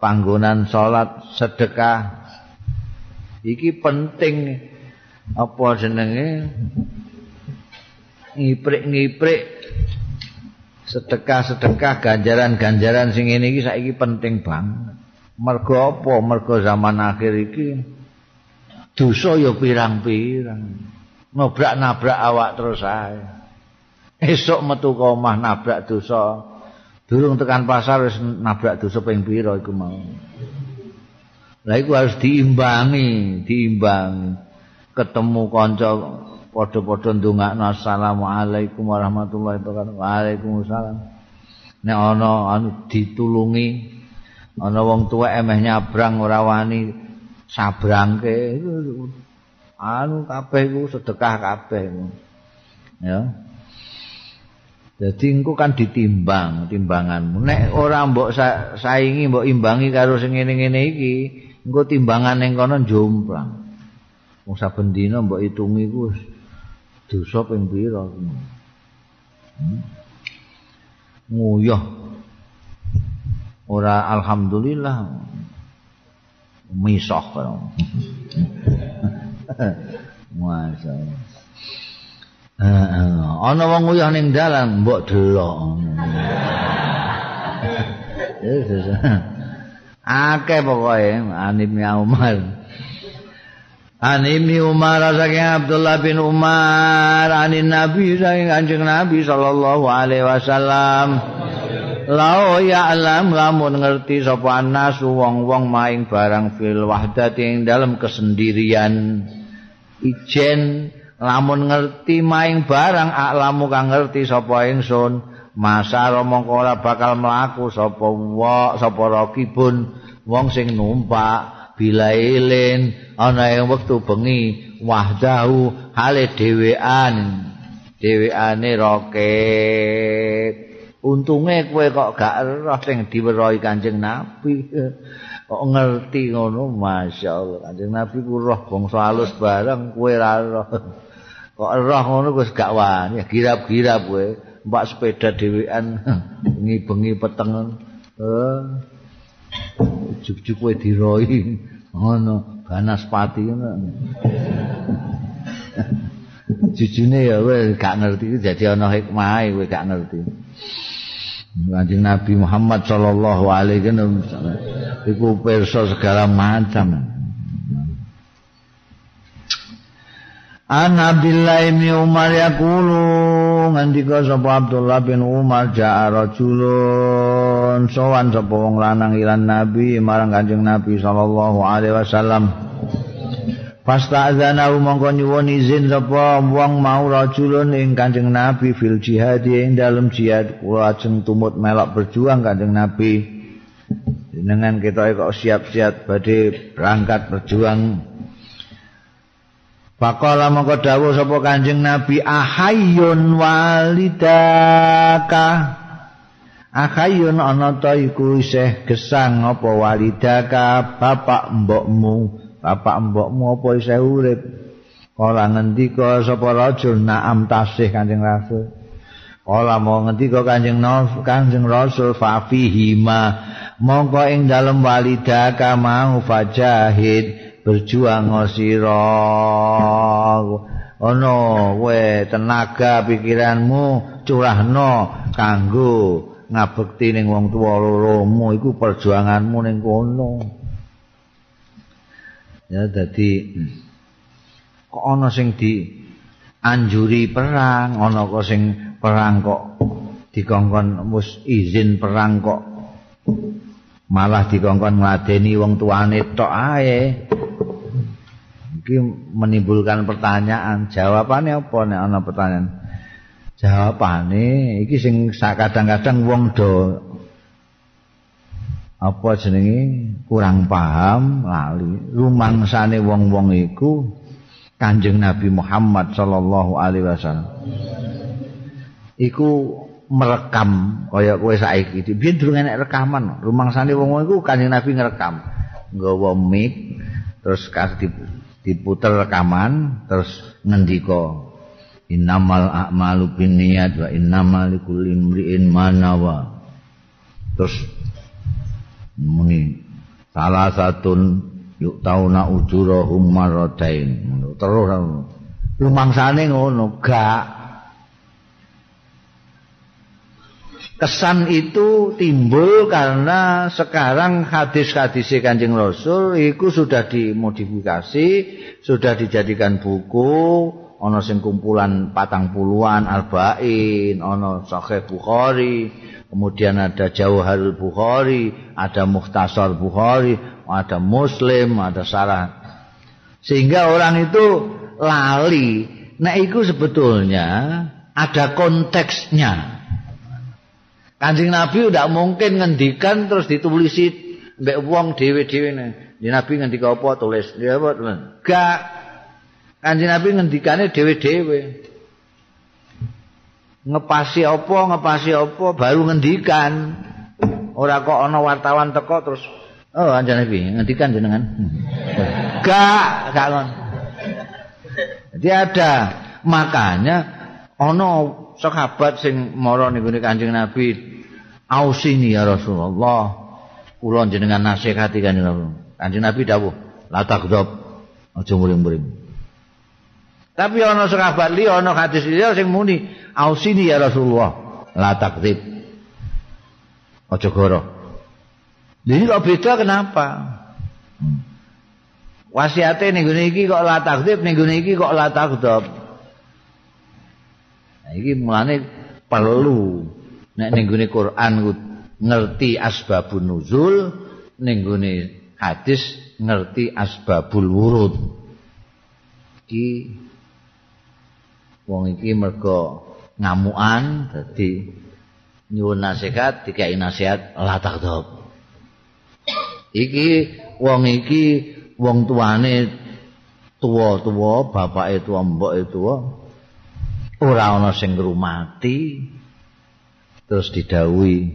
panggonan salat sedekah. Iki penting apa jenenge? Ngiprik-ngiprik sedekah-sedekah ganjaran-ganjaran sing ngene iki saiki penting banget. Mergo apa? Mergo zaman akhir iki dosa ya pirang-pirang. Nabrak-nabrak awak terus ae. Esuk metu omah nabrak dosa Durung tekan pasar wis nabrak dosa ping pira iku mau. Lah iku harus diimbangi, diimbangi. Ketemu kanca padha-padha ndongakno assalamualaikum warahmatullahi wabarakatuh. Waalaikumsalam. Nek ana anu ditulungi ana wong tuwa emeh nyabrang ora wani sabrangke anu kabeh iku sedekah kabeh. Ya. Jadi engko kan ditimbang timbanganmu. Nek ora mbok sa saingi mbok imbangi karo sing ngene-ngene iki, engko timbangan ning kono jomplang. Wong saben dina mbok itungi ku dosa ping pira. Hmm. Nguyah. Ora alhamdulillah. Misah. Masyaallah. Ana wong nguyah ning dalan mbok delok. Akeh pokoke anim ya Umar. Anim ni Umar saking Abdullah bin Umar. Anin Nabi saking Kanjeng Nabi sallallahu alaihi wasallam. Lao ya alam lamun ngerti sapa anas wong-wong maing barang fil wahdati ing dalam kesendirian. Ijen lamun ngerti maing barang aklamu kang ngerti sapa ingsun. Masa mongko ora bakal mlaku sapa wa sapa rakibun wong sing numpak bilailin ana ing wektu bengi. Wahdahu hale dhewean. Dhewekane roket. Untunge kowe kok gak roh sing diwerohi Kanjeng Nabi. Kok ngerti ngono? Masyaallah Kanjeng Nabi ku roh bangsa halus bareng kowe ra roh kok roh ngono wis gak wani girap-girap kowe. Mbak sepeda dhewean bengi-bengi peteng. Eh juk-juk kowe diroi. Ngono banaspati ngono. Jujune ya kowe gak ngerti dadi ana hikmah kowe gak ngerti. Kanjeng Nabi Muhammad sallallahu alaihi wasallam iku pirsa segala macam An Abdullah bin Umar yaqulu ngandika sapa Abdullah bin Umar ja'a rajulun. Sowan sapa wong lanang ilan Nabi marang Kanjeng Nabi sallallahu alaihi wasallam. Fasta'zana mongko nyuwun izin sapa wong mau rajulun ing Kanjeng Nabi fil jihad ing dalem jihad. Kula ajeng tumut melok berjuang Kanjeng Nabi. Dengan kita kok siap-siap badhe berangkat berjuang Faqala mongko dawuh sapa Kanjeng Nabi ahayyun walidaka. Ahayyun ana ta iku isih gesang apa walidaka? Bapak mbokmu. Bapak mbokmu apa isih urip? Kala ngendika sapa rajul na'am tasih Kanjeng Rasul. Kala mau ngendika Kanjeng Kanjeng Rasul fa fihima. Mongko ing dalem walidaka mau fajahid berjuang sira ana kowe tenaga pikiranmu curahno kanggo ngabekti ning wong tuwa loromu iku perjuanganmu ning kono. Ya dadi kok ana sing di anjuri perang ana kok sing perang kok dikongkon wis izin perang kok malah dikongkon ngladeni wong tuane tok ae iki menimbulkan pertanyaan jawabannya apa nek ana pertanyaan? Jawabane iki sing kadang-kadang wong do. Apa jenenge? Kurang paham lali. Rumangsane wong-wong iku Kanjeng Nabi Muhammad sallallahu alaihi wasallam. Iku merekam kaya kowe saiki. Biyen durung enek rekaman rumangsane wong-wong iku Kanjeng Nabi ngrekam nggawa mic terus kasih diputer rekaman terus ngendika innamal a'malu binniyat wa innamal likulli imri'in ma nawa. Terus muni salah satu yuk tauna ujurahum marratain terus rumangsane ngono gak kesan itu timbul karena sekarang hadis-hadis Kanjeng Rasul itu sudah dimodifikasi, sudah dijadikan buku, ana sing kumpulan patang puluhan arba'in, ana Sahih Bukhari, kemudian ada Jauharul Bukhari, ada Mukhtasar Bukhari, ada Muslim, ada Sarah. Sehingga orang itu lali. Nah, itu sebetulnya ada konteksnya. Kanjeng Nabi tidak mungkin ngendikan terus ditulisi mbek wong dhewe-dhewe ne. Ya Nabi ngendika apa tulis? Ya apa tulis? Gak. Kanjeng Nabi ngendikane dhewe-dhewe. ngepasi apa ngepasi apa baru ngendikan ora kok ana wartawan teko terus oh anjane piye ngendikan jenengan gak gak ngono jadi ada makanya ana sahabat sing mara ning Kanjeng Nabi ausini ya Rasulullah. Kula jenengan nasihati Kanjeng Nabi. Kanjeng Nabi dawuh la takdzab aja muring-muring. Tapi ana sahabat liya ana hadis liya sing muni ausini ya Rasulullah. La takdzib aja goro. Ini kok beda kenapa? Hmm. wasiate ning ngene iki kok la takdzib ning ngene iki kok la takdzab nah iki mulane perlu. Nek ning ngene Quran ngerti asbabun nuzul ning ngene hadis ngerti asbabul wurud. Iki wong iki mergo ngamuan dadi nyuwun nasihat dikai nasihat la takdzab iki wong iki wong tuane tuwa-tuwa bapake tuwa mboke tuwa ora ana sing ngrumati terus didhawuhi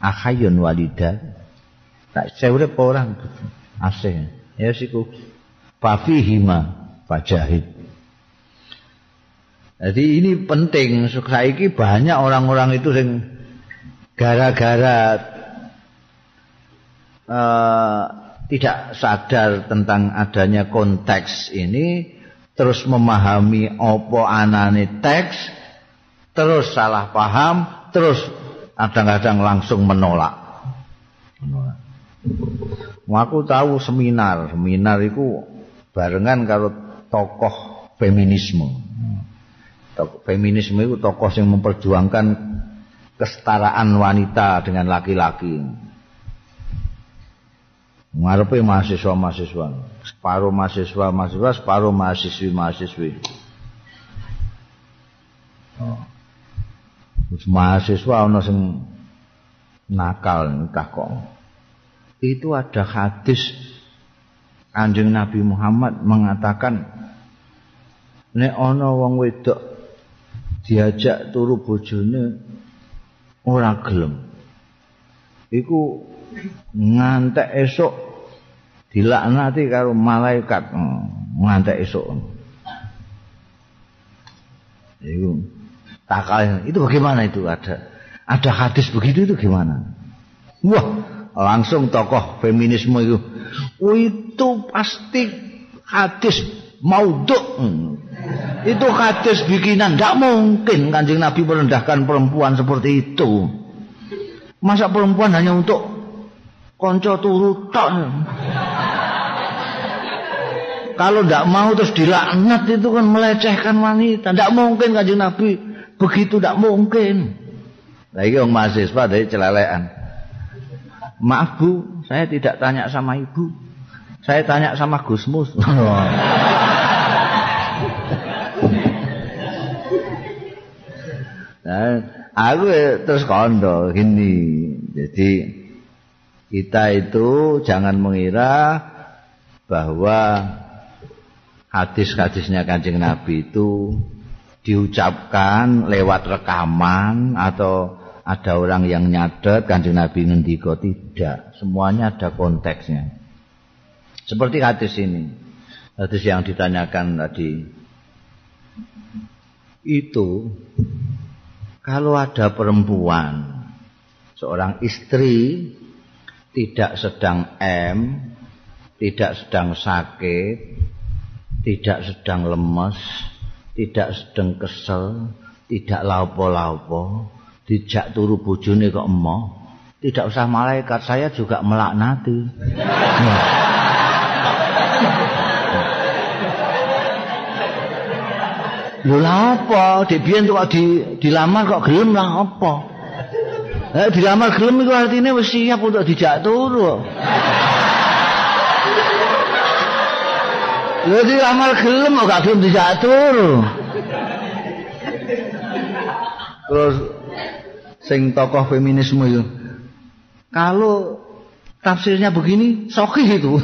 akhayun walida. Tak seure orang asih. Ya siku fafihima fajahid Jadi ini penting. Saiki banyak orang-orang itu sing gara-gara uh, tidak sadar tentang adanya konteks ini terus memahami apa anane teks terus salah paham terus kadang-kadang langsung menolak. Aku tahu seminar, seminar itu barengan kalau tokoh feminisme. feminisme itu tokoh yang memperjuangkan kesetaraan wanita dengan laki-laki. Ngarepe mahasiswa-mahasiswa, separuh mahasiswa-mahasiswa, separuh mahasiswi-mahasiswi. Oh. mahasiswa ana sing nakal nikah kok. Itu ada hadis Kanjeng Nabi Muhammad mengatakan nek ana wong wedok diajak turu bojone ora gelem iku ngantek esok dilaknati karo malaikat. Hmm, ngantek esok iku takal itu bagaimana itu? Ada ada hadis begitu itu gimana? Wah langsung tokoh feminisme itu. Oh, itu pasti hadis mauduk. Itu hadis bikinan, tidak mungkin kanjeng Nabi merendahkan perempuan seperti itu. Masa perempuan hanya untuk konco turu tok. Kalau tidak mau terus dilaknat itu kan melecehkan wanita. Tidak mungkin kanjeng Nabi begitu, tidak mungkin. Lagi orang mahasiswa dari celelean. Maaf bu, saya tidak tanya sama ibu. Saya tanya sama Gusmus. Nah, aku terus kondo gini. Jadi kita itu jangan mengira bahwa hadis-hadisnya Kanjeng Nabi itu diucapkan lewat rekaman atau ada orang yang nyadet Kanjeng Nabi ngendiko tidak. Semuanya ada konteksnya. Seperti hadis ini. Hadis yang ditanyakan tadi. Itu kalau ada perempuan seorang istri tidak sedang M tidak sedang sakit tidak sedang lemes tidak sedang kesel tidak laupo-laupo dijak turu bojone kok emoh tidak usah malaikat saya juga melaknati Lho lah apa? Dik biyen kok di dilamar kok gelem lah apa? Eh dilamar gelem iku artine wis siap untuk dijak turu. Lho dilamar gelem kok gak gelem dijak turu. Terus sing tokoh feminisme itu kalau tafsirnya begini sokih itu.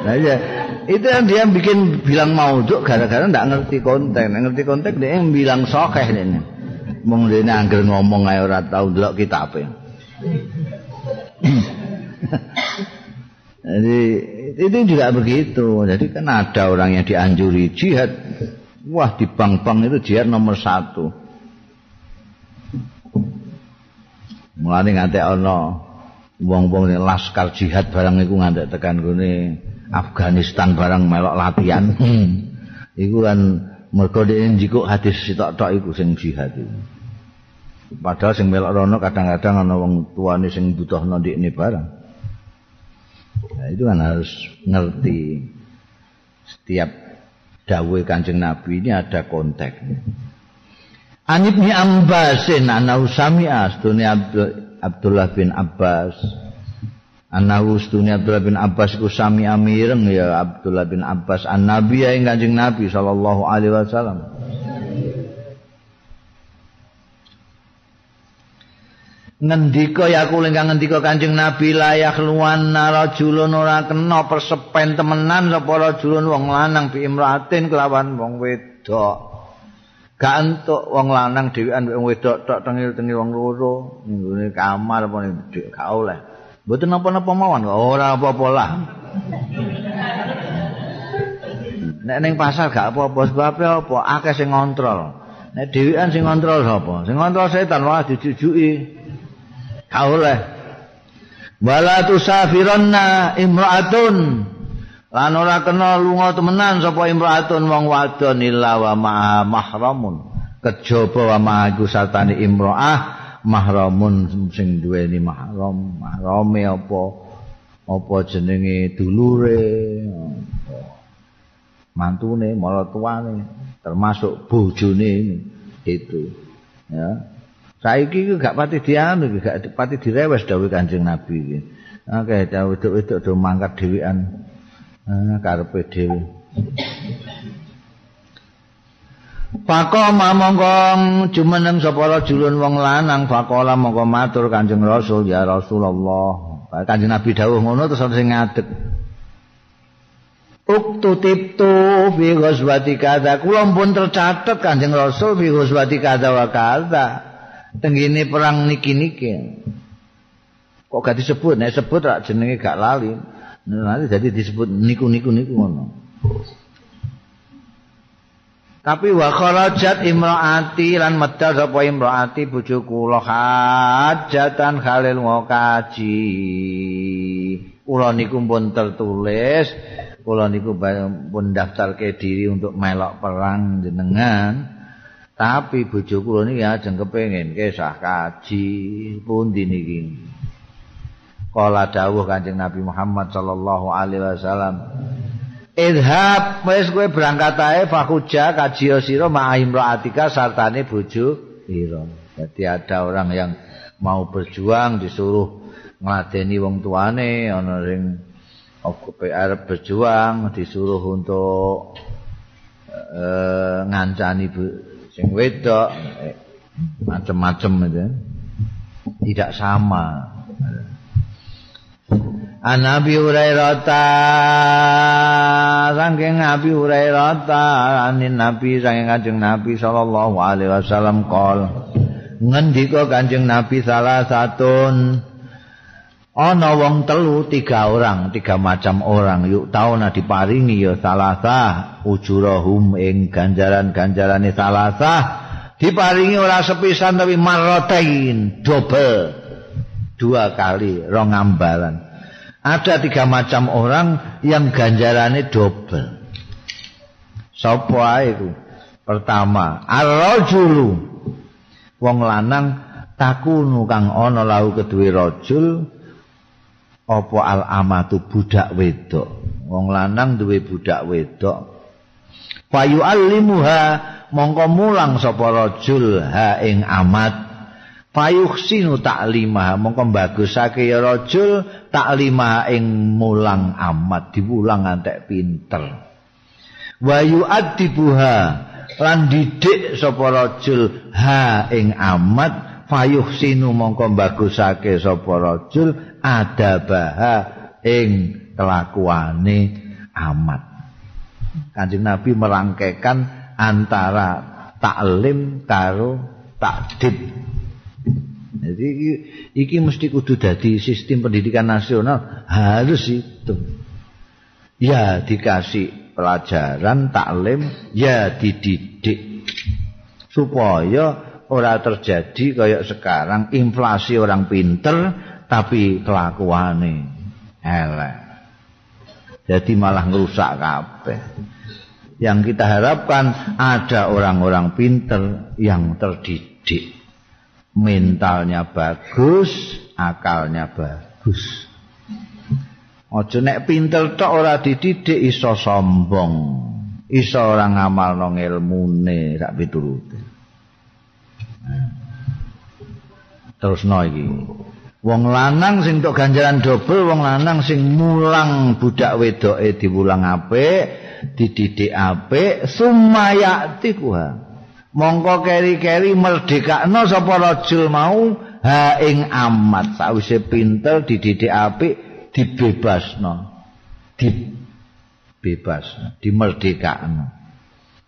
Nah, ya. itu yang dia bikin bilang maudhu gara-gara ndak ngerti konteks. Ngerti konteks dia yang bilang sokeh ini. Mong dene angger ngomong ae ora tau ndelok kitabe. Jadi itu juga begitu. Jadi kan ada orang yang dianjuri jihad. Wah di bank-bank itu jihad nomor satu. Mulane ngantek ana wong-wong laskar jihad barang iku ngantek tekan gone Afghanistan barang melok latihan. Hmm. Iku kan mergo dhewe njikuk hadis sitok-tok iku sing jihad iku. Padahal sing melok rono kadang-kadang ana wong tuane sing butuhno ndikne barang. Nah, itu kan harus ngerti setiap dawuh Kanjeng Nabi ini ada konteks. Anib ni Ambasin ana usami astune Abdullah bin Abbas. Ana ustune Abdullah bin Abbas iku sami amireng ya Abdullah bin Abbas an Nabi ya Kanjeng Nabi sallallahu alaihi wasallam. Ngendika ya kula ingkang ngendika Kanjeng Nabi layak luwan rajulun ora kena persepen temenan sapa rajulun wong lanang bi imratin kelawan wong wedok. Gak entuk wong lanang dhewean wong wedok tok tengil-tengil wong loro nggone kamar apa nek gak oleh. Mboten napa-napa mawon ora apa-apa lah. Nek ning pasar gak apa-apa sebab apa akeh sing ngontrol. Nek dhewean sing ngontrol sapa? Sing ngontrol setan wae dijujuki kauleh. Wala tusafiranna imraatun. Lan ora kena lunga temenan sapa imraatun wong wadon illa wa ma mahramun. Kejaba wa ma iku satane imraah mahramun sing duweni mahram mahrame apa apa jenenge dulure mantune maratuane termasuk bojone itu ya Saiki iki gak pati dianu gak pati direwes dawuh Kanjeng Nabi iki. Oke, dawuh itu do mangkat dhewean. Ah, karepe dhewe. Pako mamongkong jumeneng sapa julun wong lanang fakola mongko matur Kanjeng Rasul ya Rasulullah. Kanjeng Nabi dawuh ngono terus sing ngadeg. Uktu tiptu fi ghazwati kadza. Kula pun tercatet Kanjeng Rasul fi ghazwati kadza wa kadza. Tenggine perang niki-niki. Kok gak disebut, nek sebut rak jenenge gak lali. Nanti jadi disebut niku-niku niku ngono. Tapi wa kharajat imraati lan medal sapa imraati bojo kula hajatan khalil ngokaji. Kula niku pun tertulis, kula niku pun daftarke diri untuk melok perang jenengan. Tapi bojo kula niki ajeng kepengin kisah kaji pundi niki. Kala dawuh Kanjeng Nabi Muhammad sallallahu alaihi wasallam. Idhab wis kowe berangkat ae fakuja kaji sira ma'im raatika sartane bojo sira. Jadi ada orang yang mau berjuang disuruh ngladeni wong tuane ana sing PR berjuang disuruh untuk uh, ngancani sing wedok macam-macam itu. Tidak sama. An Nabi Hurairah ta saking Nabi Hurairah ta anin Nabi saking Kanjeng Nabi sallallahu alaihi wasallam qol ngendika Kanjeng Nabi salah satun ana wong telu tiga orang tiga macam orang. Yuk tauna diparingi ya salasa ujurahum ing ganjaran-ganjarane salasa diparingi ora sepisan tapi marrotain double dua kali rong ambalan ada tiga macam orang yang ganjarannya double sapa itu pertama ar-rajulu. Wong lanang takunu kang ana lahu kedue rajul apa al amatu budak wedok wong lanang duwe budak wedok Fayu alimuha mongko mulang sapa rajul ha ing amat. Fayuhsinu taklimah mongko bagusake ya rajul taklimah ing mulang amat diwulang antek pinter. Wayu adibuha lan didik sapa rajul ha ing amat fayuhsinu mongko bagusake sapa rajul adabaha ing kelakuane amat. Kanjeng Nabi merangkaikan antara taklim karo takdib. Jadi iki, mesti kudu dadi sistem pendidikan nasional harus itu. Ya dikasih pelajaran taklim, ya dididik supaya ora terjadi kayak sekarang inflasi orang pinter tapi kelakuane elek. Jadi malah ngerusak kabeh. Yang kita harapkan ada orang-orang pinter yang terdidik. Mentalnya bagus, akalnya bagus. Ojo nek pinter tok ora dididik iso sombong. Iso orang ngamal nang ilmune sak piturute. Terus no iki. Wong lanang sing tok ganjaran dobel, wong lanang sing mulang budak wedoke diwulang apik, dididik apik, sumayati kuha. Mongko keri-keri merdekakno sapa rajul mau ha ing amat sawise pinter dididik apik dibebasno. Dibebasno, dimerdekakno.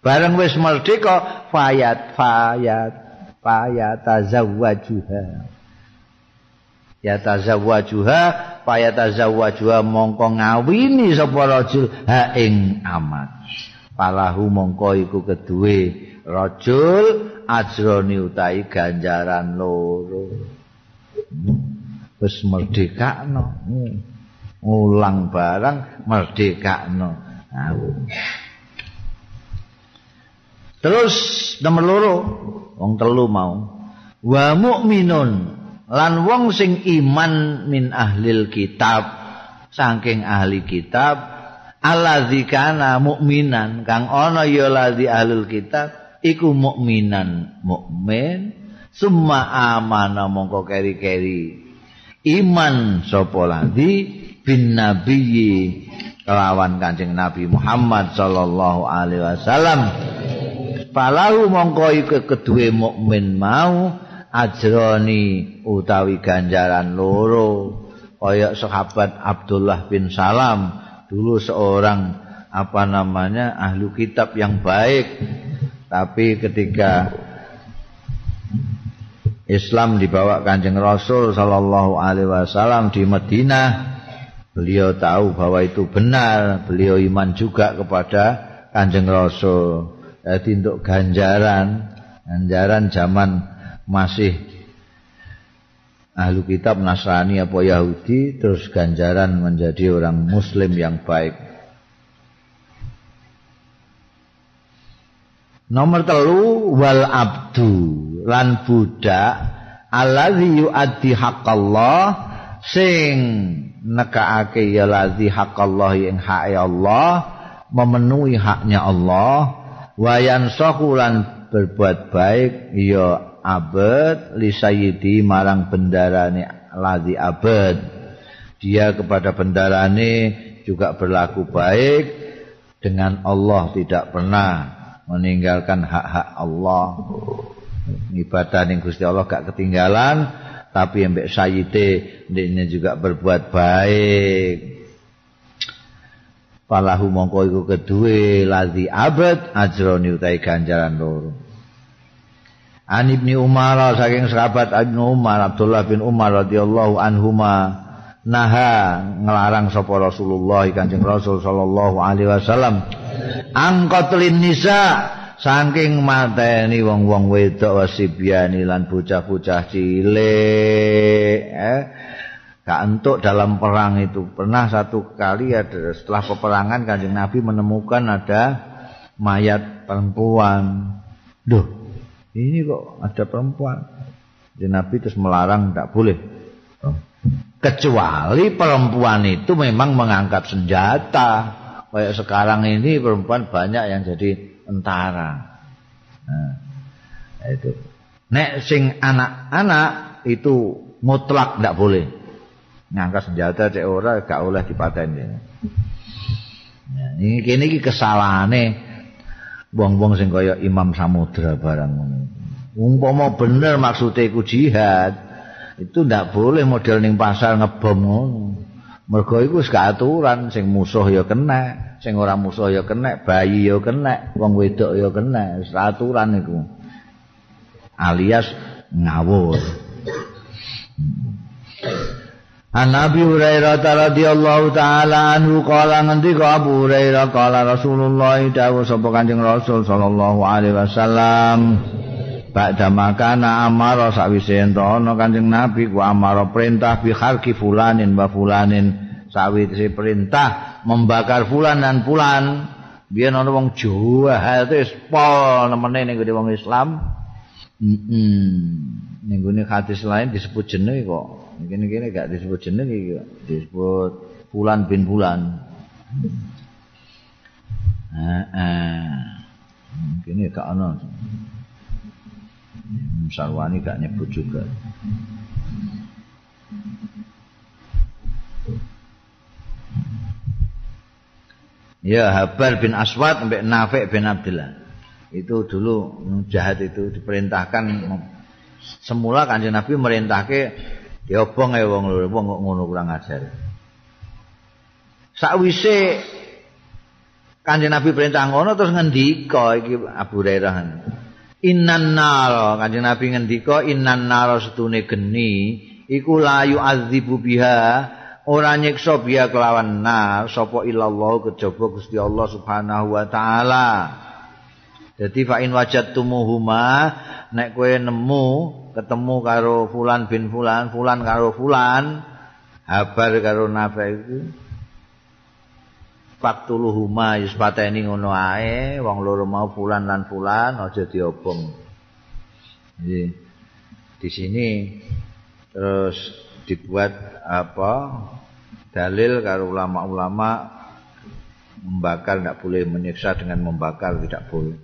Bareng wis merdeka fayat fayat fayatazawwajuha yatazawwajuha fayatazawwajuha mongko ngawini sapa rajul ha ing amat palahu mongko iku keduwe rajul ajroni utahi ganjaran loro. Wis merdekakno. Ulang barang merdekakno. Terus nomor loro. Wong telu mau. Wa mukminun lan wong sing iman min ahlil kitab saking ahli kitab allazi kana mukminan kang ana ya lazi ahlul kitab iku mukminan mukmin summa amana mongko keri-keri. Iman sapa lazi bin nabiyyi kelawan kanjeng nabi Muhammad sallallahu alaihi wasallam. Falahu mongko iku kedue mukmin mau ajroni utawi ganjaran loro. Kaya sahabat Abdullah bin Salam dulu seorang apa namanya ahlu kitab yang baik. Tapi ketika Islam dibawa kanjeng Rasul Sallallahu Alaihi Wasallam di Madinah beliau tahu bahwa itu benar. Beliau iman juga kepada kanjeng Rasul. Jadi untuk ganjaran, ganjaran zaman masih ahlu kitab Nasrani apa Yahudi, terus ganjaran menjadi orang Muslim yang baik. Nomor telu wal abdu lan budak alladzi yuaddi haqqallah sing nekaake ya ladzi haqqallah ing hak Allah memenuhi haknya Allah wayan sahulan berbuat baik ya abad li sayyidi marang bendarane ladzi abad. Dia kepada bendarane juga berlaku baik dengan Allah tidak pernah meninggalkan hak-hak Allah. Ibadah ning Gusti Allah gak ketinggalan tapi mbek sayyide ini juga berbuat baik. Falahu mongko iku kedue ladzi abad ajroni utai ganjaran loro An Ibni Umar saking sahabat Ibnu Umar Abdullah bin Umar radhiyallahu anhuma naha ngelarang sapa Rasulullah Kanjeng Rasul sallallahu alaihi wasallam. Angkotlin nisa saking mateni wong-wong wedok wasibiani lan bocah-bocah cilik eh. Gak entuk dalam perang itu. Pernah satu kali ada setelah peperangan kanjeng Nabi menemukan ada mayat perempuan. Duh ini kok ada perempuan. Jadi Nabi terus melarang tidak boleh. Kecuali perempuan itu memang mengangkat senjata. Kayak sekarang ini perempuan banyak yang jadi tentara. Nah, itu. Nek sing anak-anak itu mutlak tidak boleh. Ngangkat senjata cek ora gak oleh dipateni. Ya, ini kene iki kesalahane wong-wong sing kaya Imam Samudra barang ngono. Umpama bener maksudnya iku jihad, itu ndak boleh model ning pasar ngebom ngono. Mergo iku wis aturan sing musuh ya kena, sing ora musuh ya kena, bayi ya kena, wong wedok ya kena, aturan iku. Alias ngawur. An Nabi Hurairah radhiyallahu taala anhu kala ngendika Abu Hurairah kala Rasulullah dawuh sapa Kanjeng Rasul sallallahu alaihi wasallam Ba'da makana amara sawise ento ana Kanjeng Nabi ku amara perintah bi khalqi fulanin wa fulanin. Sawise perintah membakar fulan dan fulan. Biyen ana wong Jawa wis pol nemene ning wong Islam. Heeh ning gone hadis lain disebut jeneng kok Mungkin ini gak disebut jeneng iki, disebut bulan bin bulan. Heeh. Mungkin gak ono. Sarwani gak nyebut juga. Ya Habar bin Aswad sampai Nafi' bin Abdullah. Itu dulu jahat itu diperintahkan semula kanjeng Nabi merintahke diobong ae wong loro? Wong kok ngono kurang ajar. Sakwise kanjeng nabi perintah ngono terus ngendika iki Abu Hurairah. Innan nar. Kanjeng nabi ngendika innan nar setune geni iku layu azibu biha ora nyiksa biha kelawan nar sapa illallah kejaba Gusti Allah Subhanahu wa taala Jadi fa in wajadtumuhuma nek kowe nemu ketemu karo fulan bin fulan, fulan karo fulan, habar karo nafa itu. Faktuluhuma yus pateni ngono ae, wong loro mau fulan lan fulan aja diobong. Jadi di sini terus dibuat apa dalil karo ulama-ulama membakar tidak boleh menyiksa dengan membakar tidak boleh.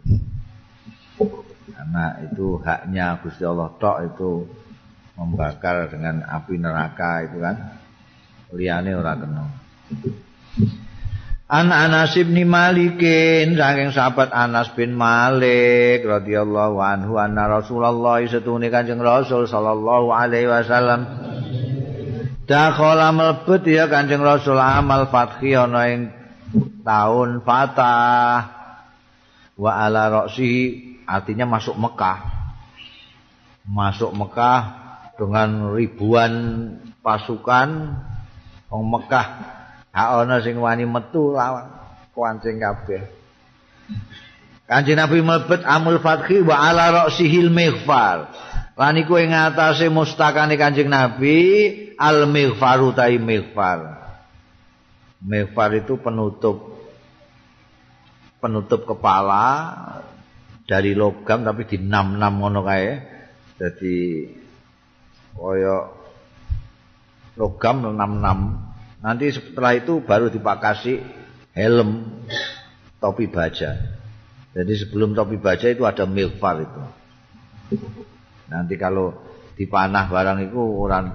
Karena itu haknya Gusti Allah tok itu membakar dengan api neraka itu kan. Liane ora kena. An Anas bin Malikin saking sahabat Anas bin Malik radhiyallahu anhu anna Rasulullah setune Kanjeng Rasul sallallahu alaihi wasallam dakhala mlebet ya Kanjeng Rasul amal fathi ana ing tahun Fatah. Wa ala ra'sihi artinya masuk Mekah. Masuk Mekah dengan ribuan pasukan. Wong Mekah ha ana sing wani metu lawan kuancing kabeh. Kanjeng Nabi mlebet amul fathi wa ala ra'sihil mighfar. Lan iku ing atase mustakane Kanjeng Nabi al mighfaru ta mighfar Mefar itu penutup penutup kepala dari logam tapi di enam enam ngono kae. Jadi koyo logam enam enam. Nanti setelah itu baru dipakasi helm topi baja. Jadi sebelum topi baja itu ada milfar itu. Nanti kalau dipanah barang itu orang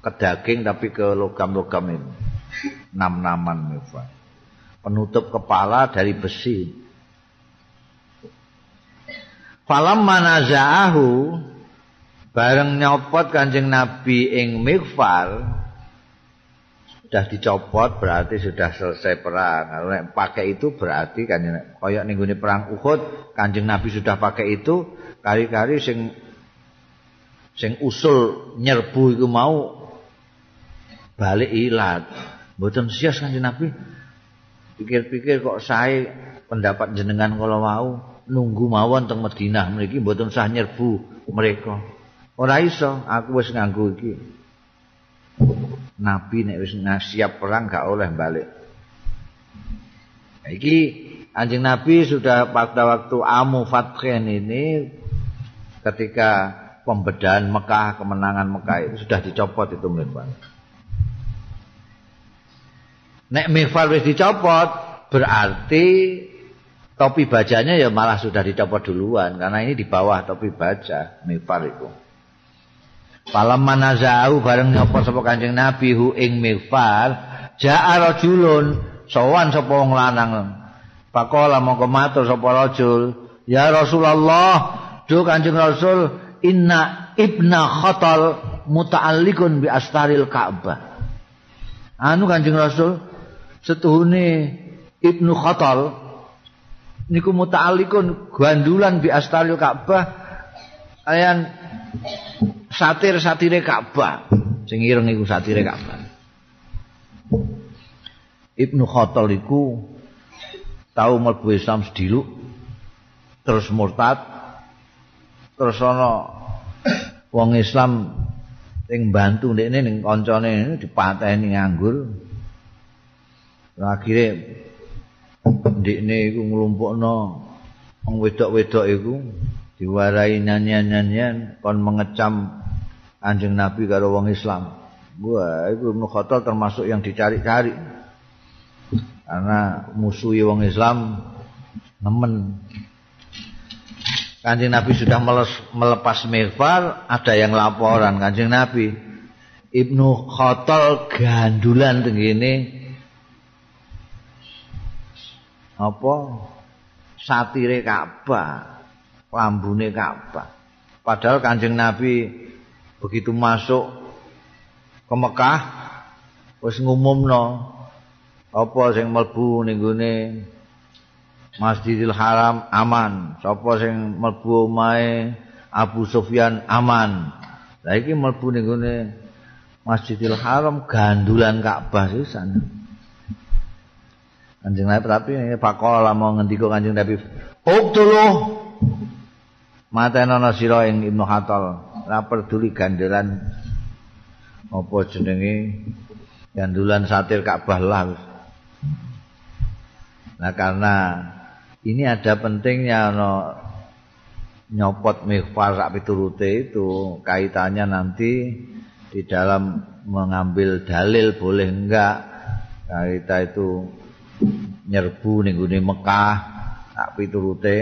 ke daging tapi ke logam-logam itu. Nam-naman mifah. Penutup kepala dari besi. Falam manaza'ahu bareng nyopot Kanjeng Nabi ing mikfar sudah dicopot berarti sudah selesai perang. Kalau pakai itu berarti kan koyok ning perang Uhud Kanjeng Nabi sudah pakai itu kari-kari sing sing usul nyerbu itu mau balik ilat. Mboten sias kanjeng Nabi. Pikir-pikir kok saya pendapat jenengan kalau mau nunggu mawon teng Madinah mriki mboten sah nyerbu mereka. Ora iso, aku wis nganggo iki. Nabi nek wis siap perang gak oleh balik. Iki anjing Nabi sudah pada waktu Amu Fathen ini ketika pembedahan Mekah, kemenangan Mekah itu sudah dicopot itu mripat. Nek mifal wis dicopot, berarti topi bajanya ya malah sudah dicopot duluan karena ini di bawah topi baja mifal itu. Palam manazau bareng nyopot sapa Kanjeng Nabi hu ing mifal, ja'a rajulun sowan sapa wong lanang. Pakola mongko matur sapa rajul, "Ya Rasulullah, do Kanjeng Rasul, inna ibna khatal muta'alliqun bi astaril Ka'bah." Anu Kanjeng Rasul, setuhune Ibnu Khattal niku muta'alliqun gandulan bi astalil Ka'bah ayan satir-satire Ka'bah. Sing ireng iku satire Ka'bah. Ibnu Khattal iku tau mlebu Islam sediluk terus murtad terus ana wong Islam sing bantu ndekne ning kancane dipateni nganggur akhire ndekne iku nglumpukno wong wedok-wedok iku diwarai nyanyian-nyanyian kon mengecam Anjing Nabi karo wong Islam. Wah, itu Ibnu termasuk yang dicari-cari. Karena musuhi wong Islam nemen. Kanjeng Nabi sudah melepas mighfar, ada yang laporan Kanjeng Nabi. Ibnu Khattab gandulan tengene apa satire Ka'bah, lambune Ka'bah. Padahal Kanjeng Nabi begitu masuk ke Mekah wis ngumumno apa sing mlebu ning Masjidil Haram aman, sapa sing mlebu omahe Abu Sufyan aman. Lah iki mlebu ning Masjidil Haram gandulan Ka'bah sisan. Kanjeng Nabi tapi pakola mau ngendika Kanjeng Nabi, "Uktulu matenono sira ing Ibnu Khattal." ora peduli gandelan. Apa jenenge? Gandulan satir Ka'bah lah. Nah karena ini ada pentingnya no, nyopot mighfar sak piturute itu kaitannya nanti di dalam mengambil dalil boleh enggak. Kita itu nyerbu ning Mekah sak piturute.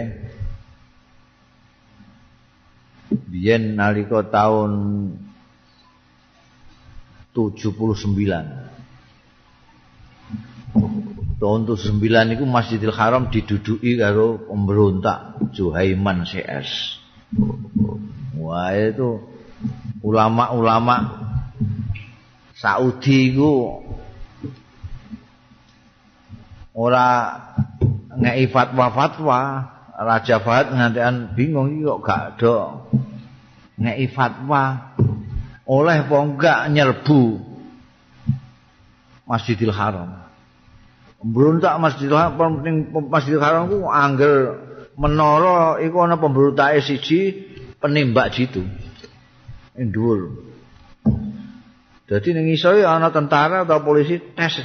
Biyen nalika tahun 79 tahun 79 itu Masjidil Haram diduduki karo pemberontak Juhaiman CS wah itu ulama-ulama Saudi itu ora ngei fatwa-fatwa Raja Fahad ngantian bingung iki kok gak ada ngeki fatwa oleh apa enggak nyerbu Masjidil Haram. Pemberontak Masjidil Haram penting Masjidil Haram ku angger menara iku ana pemberontake siji penembak jitu. Dhuwur. Dadi ning isore ana tentara atau polisi tes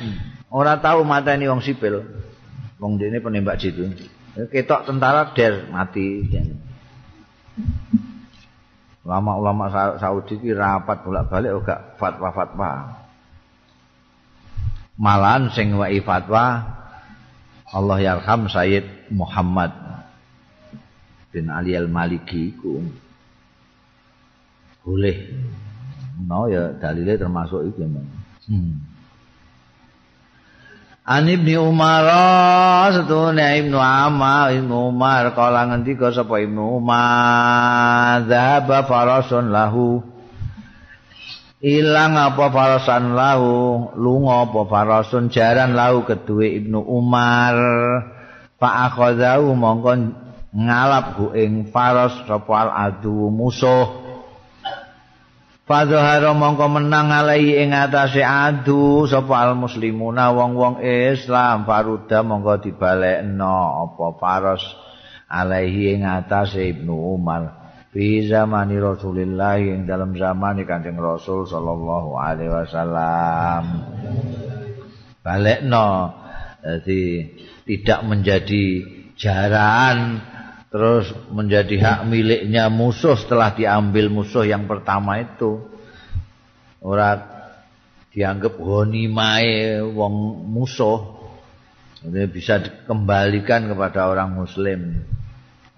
ora tahu mateni wong sipil. Wong dene penembak jitu. Ketok tentara der mati. Ulama-ulama Saudi ki rapat bolak-balik ora fatwa-fatwa. Malahan sing wae fatwa Allah yarham Sayyid Muhammad bin Ali Al-Maliki ku boleh no ya dalile termasuk itu hmm. An Ibnu Umar satune Ibnu Amma Ibnu Umar kala ngendika sapa Ibnu Umar dzahaba farasun lahu. Ilang apa farasan lahu? Lunga apa farasun? Jaran lahu kedue Ibnu Umar. Fa akhadhu mongko ngalap ing faras sapa al adu musuh Fadhahara mongko menang alai ing atase adu sapa al muslimuna wong-wong Islam faruda mongko dibalekno apa paros alaihi ing atase Ibnu Umar. Fi zamani Rasulillah ing dalam zaman Kanjeng Rasul sallallahu alaihi wasallam. Balekno jadi tidak menjadi jaraan terus menjadi hak miliknya musuh setelah diambil musuh yang pertama itu. Ora dianggap ghanimae wong musuh. Ini bisa dikembalikan kepada orang muslim.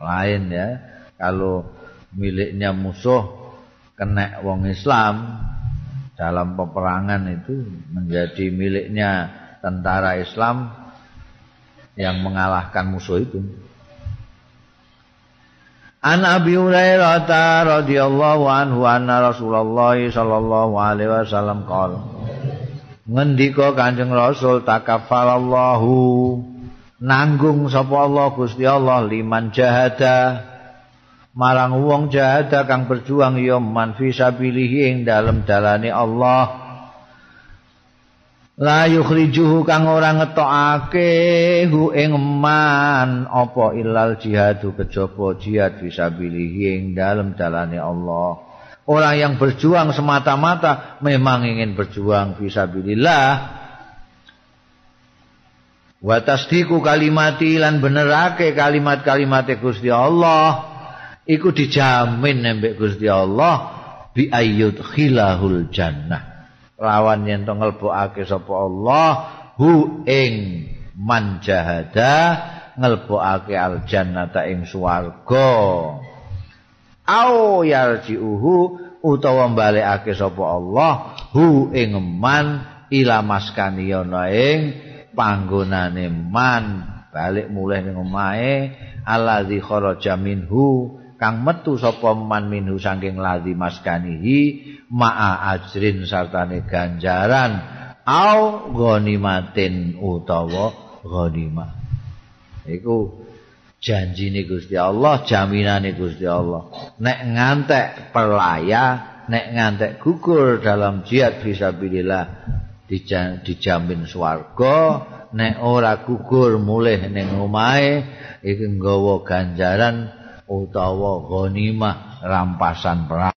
Lain ya kalau miliknya musuh kena wong Islam dalam peperangan itu menjadi miliknya tentara Islam yang mengalahkan musuh itu An Abi Hurairah radhiyallahu anhu anna Rasulullah sallallahu alaihi wasallam qol Ngendika Kanjeng Rasul takaffalallahu nanggung sapa Allah Gusti Allah liman jahada marang wong jahada kang berjuang ya man fisabilihi ing dalem dalane Allah la yukhrijuhu kang ora ngetokake hu ing man apa ilal jihadu kejaba jihad fisabilihi ing dalem dalane Allah. Orang yang berjuang semata-mata memang ingin berjuang fisabilillah wa tasdiku kalimati lan benerake kalimat-kalimat Gusti Allah. Iku dijamin nembek Gusti Allah bi ayyud khilahul jannah lawan yen to nglebokake sapa Allah hu ing man jahada nglebokake al jannata ing swarga. Au yarjiuhu utawa balekake sapa Allah hu ing man ila maskani yana ing panggonane man. Balik mulih ning omahe allazi kharaja minhu kang metu sapa man minhu saking ladzi maskanihi ma'a ajrin sartane ganjaran au ghanimatin utawa ghanimah. Iku janjine Gusti Allah jaminane Gusti Allah. Nek ngantek pelaya nek ngantek gugur dalam jihad fisabilillah dijamin swarga nek ora gugur mulih ning omahe iki nggawa ganjaran utawa ghanimah rampasan perang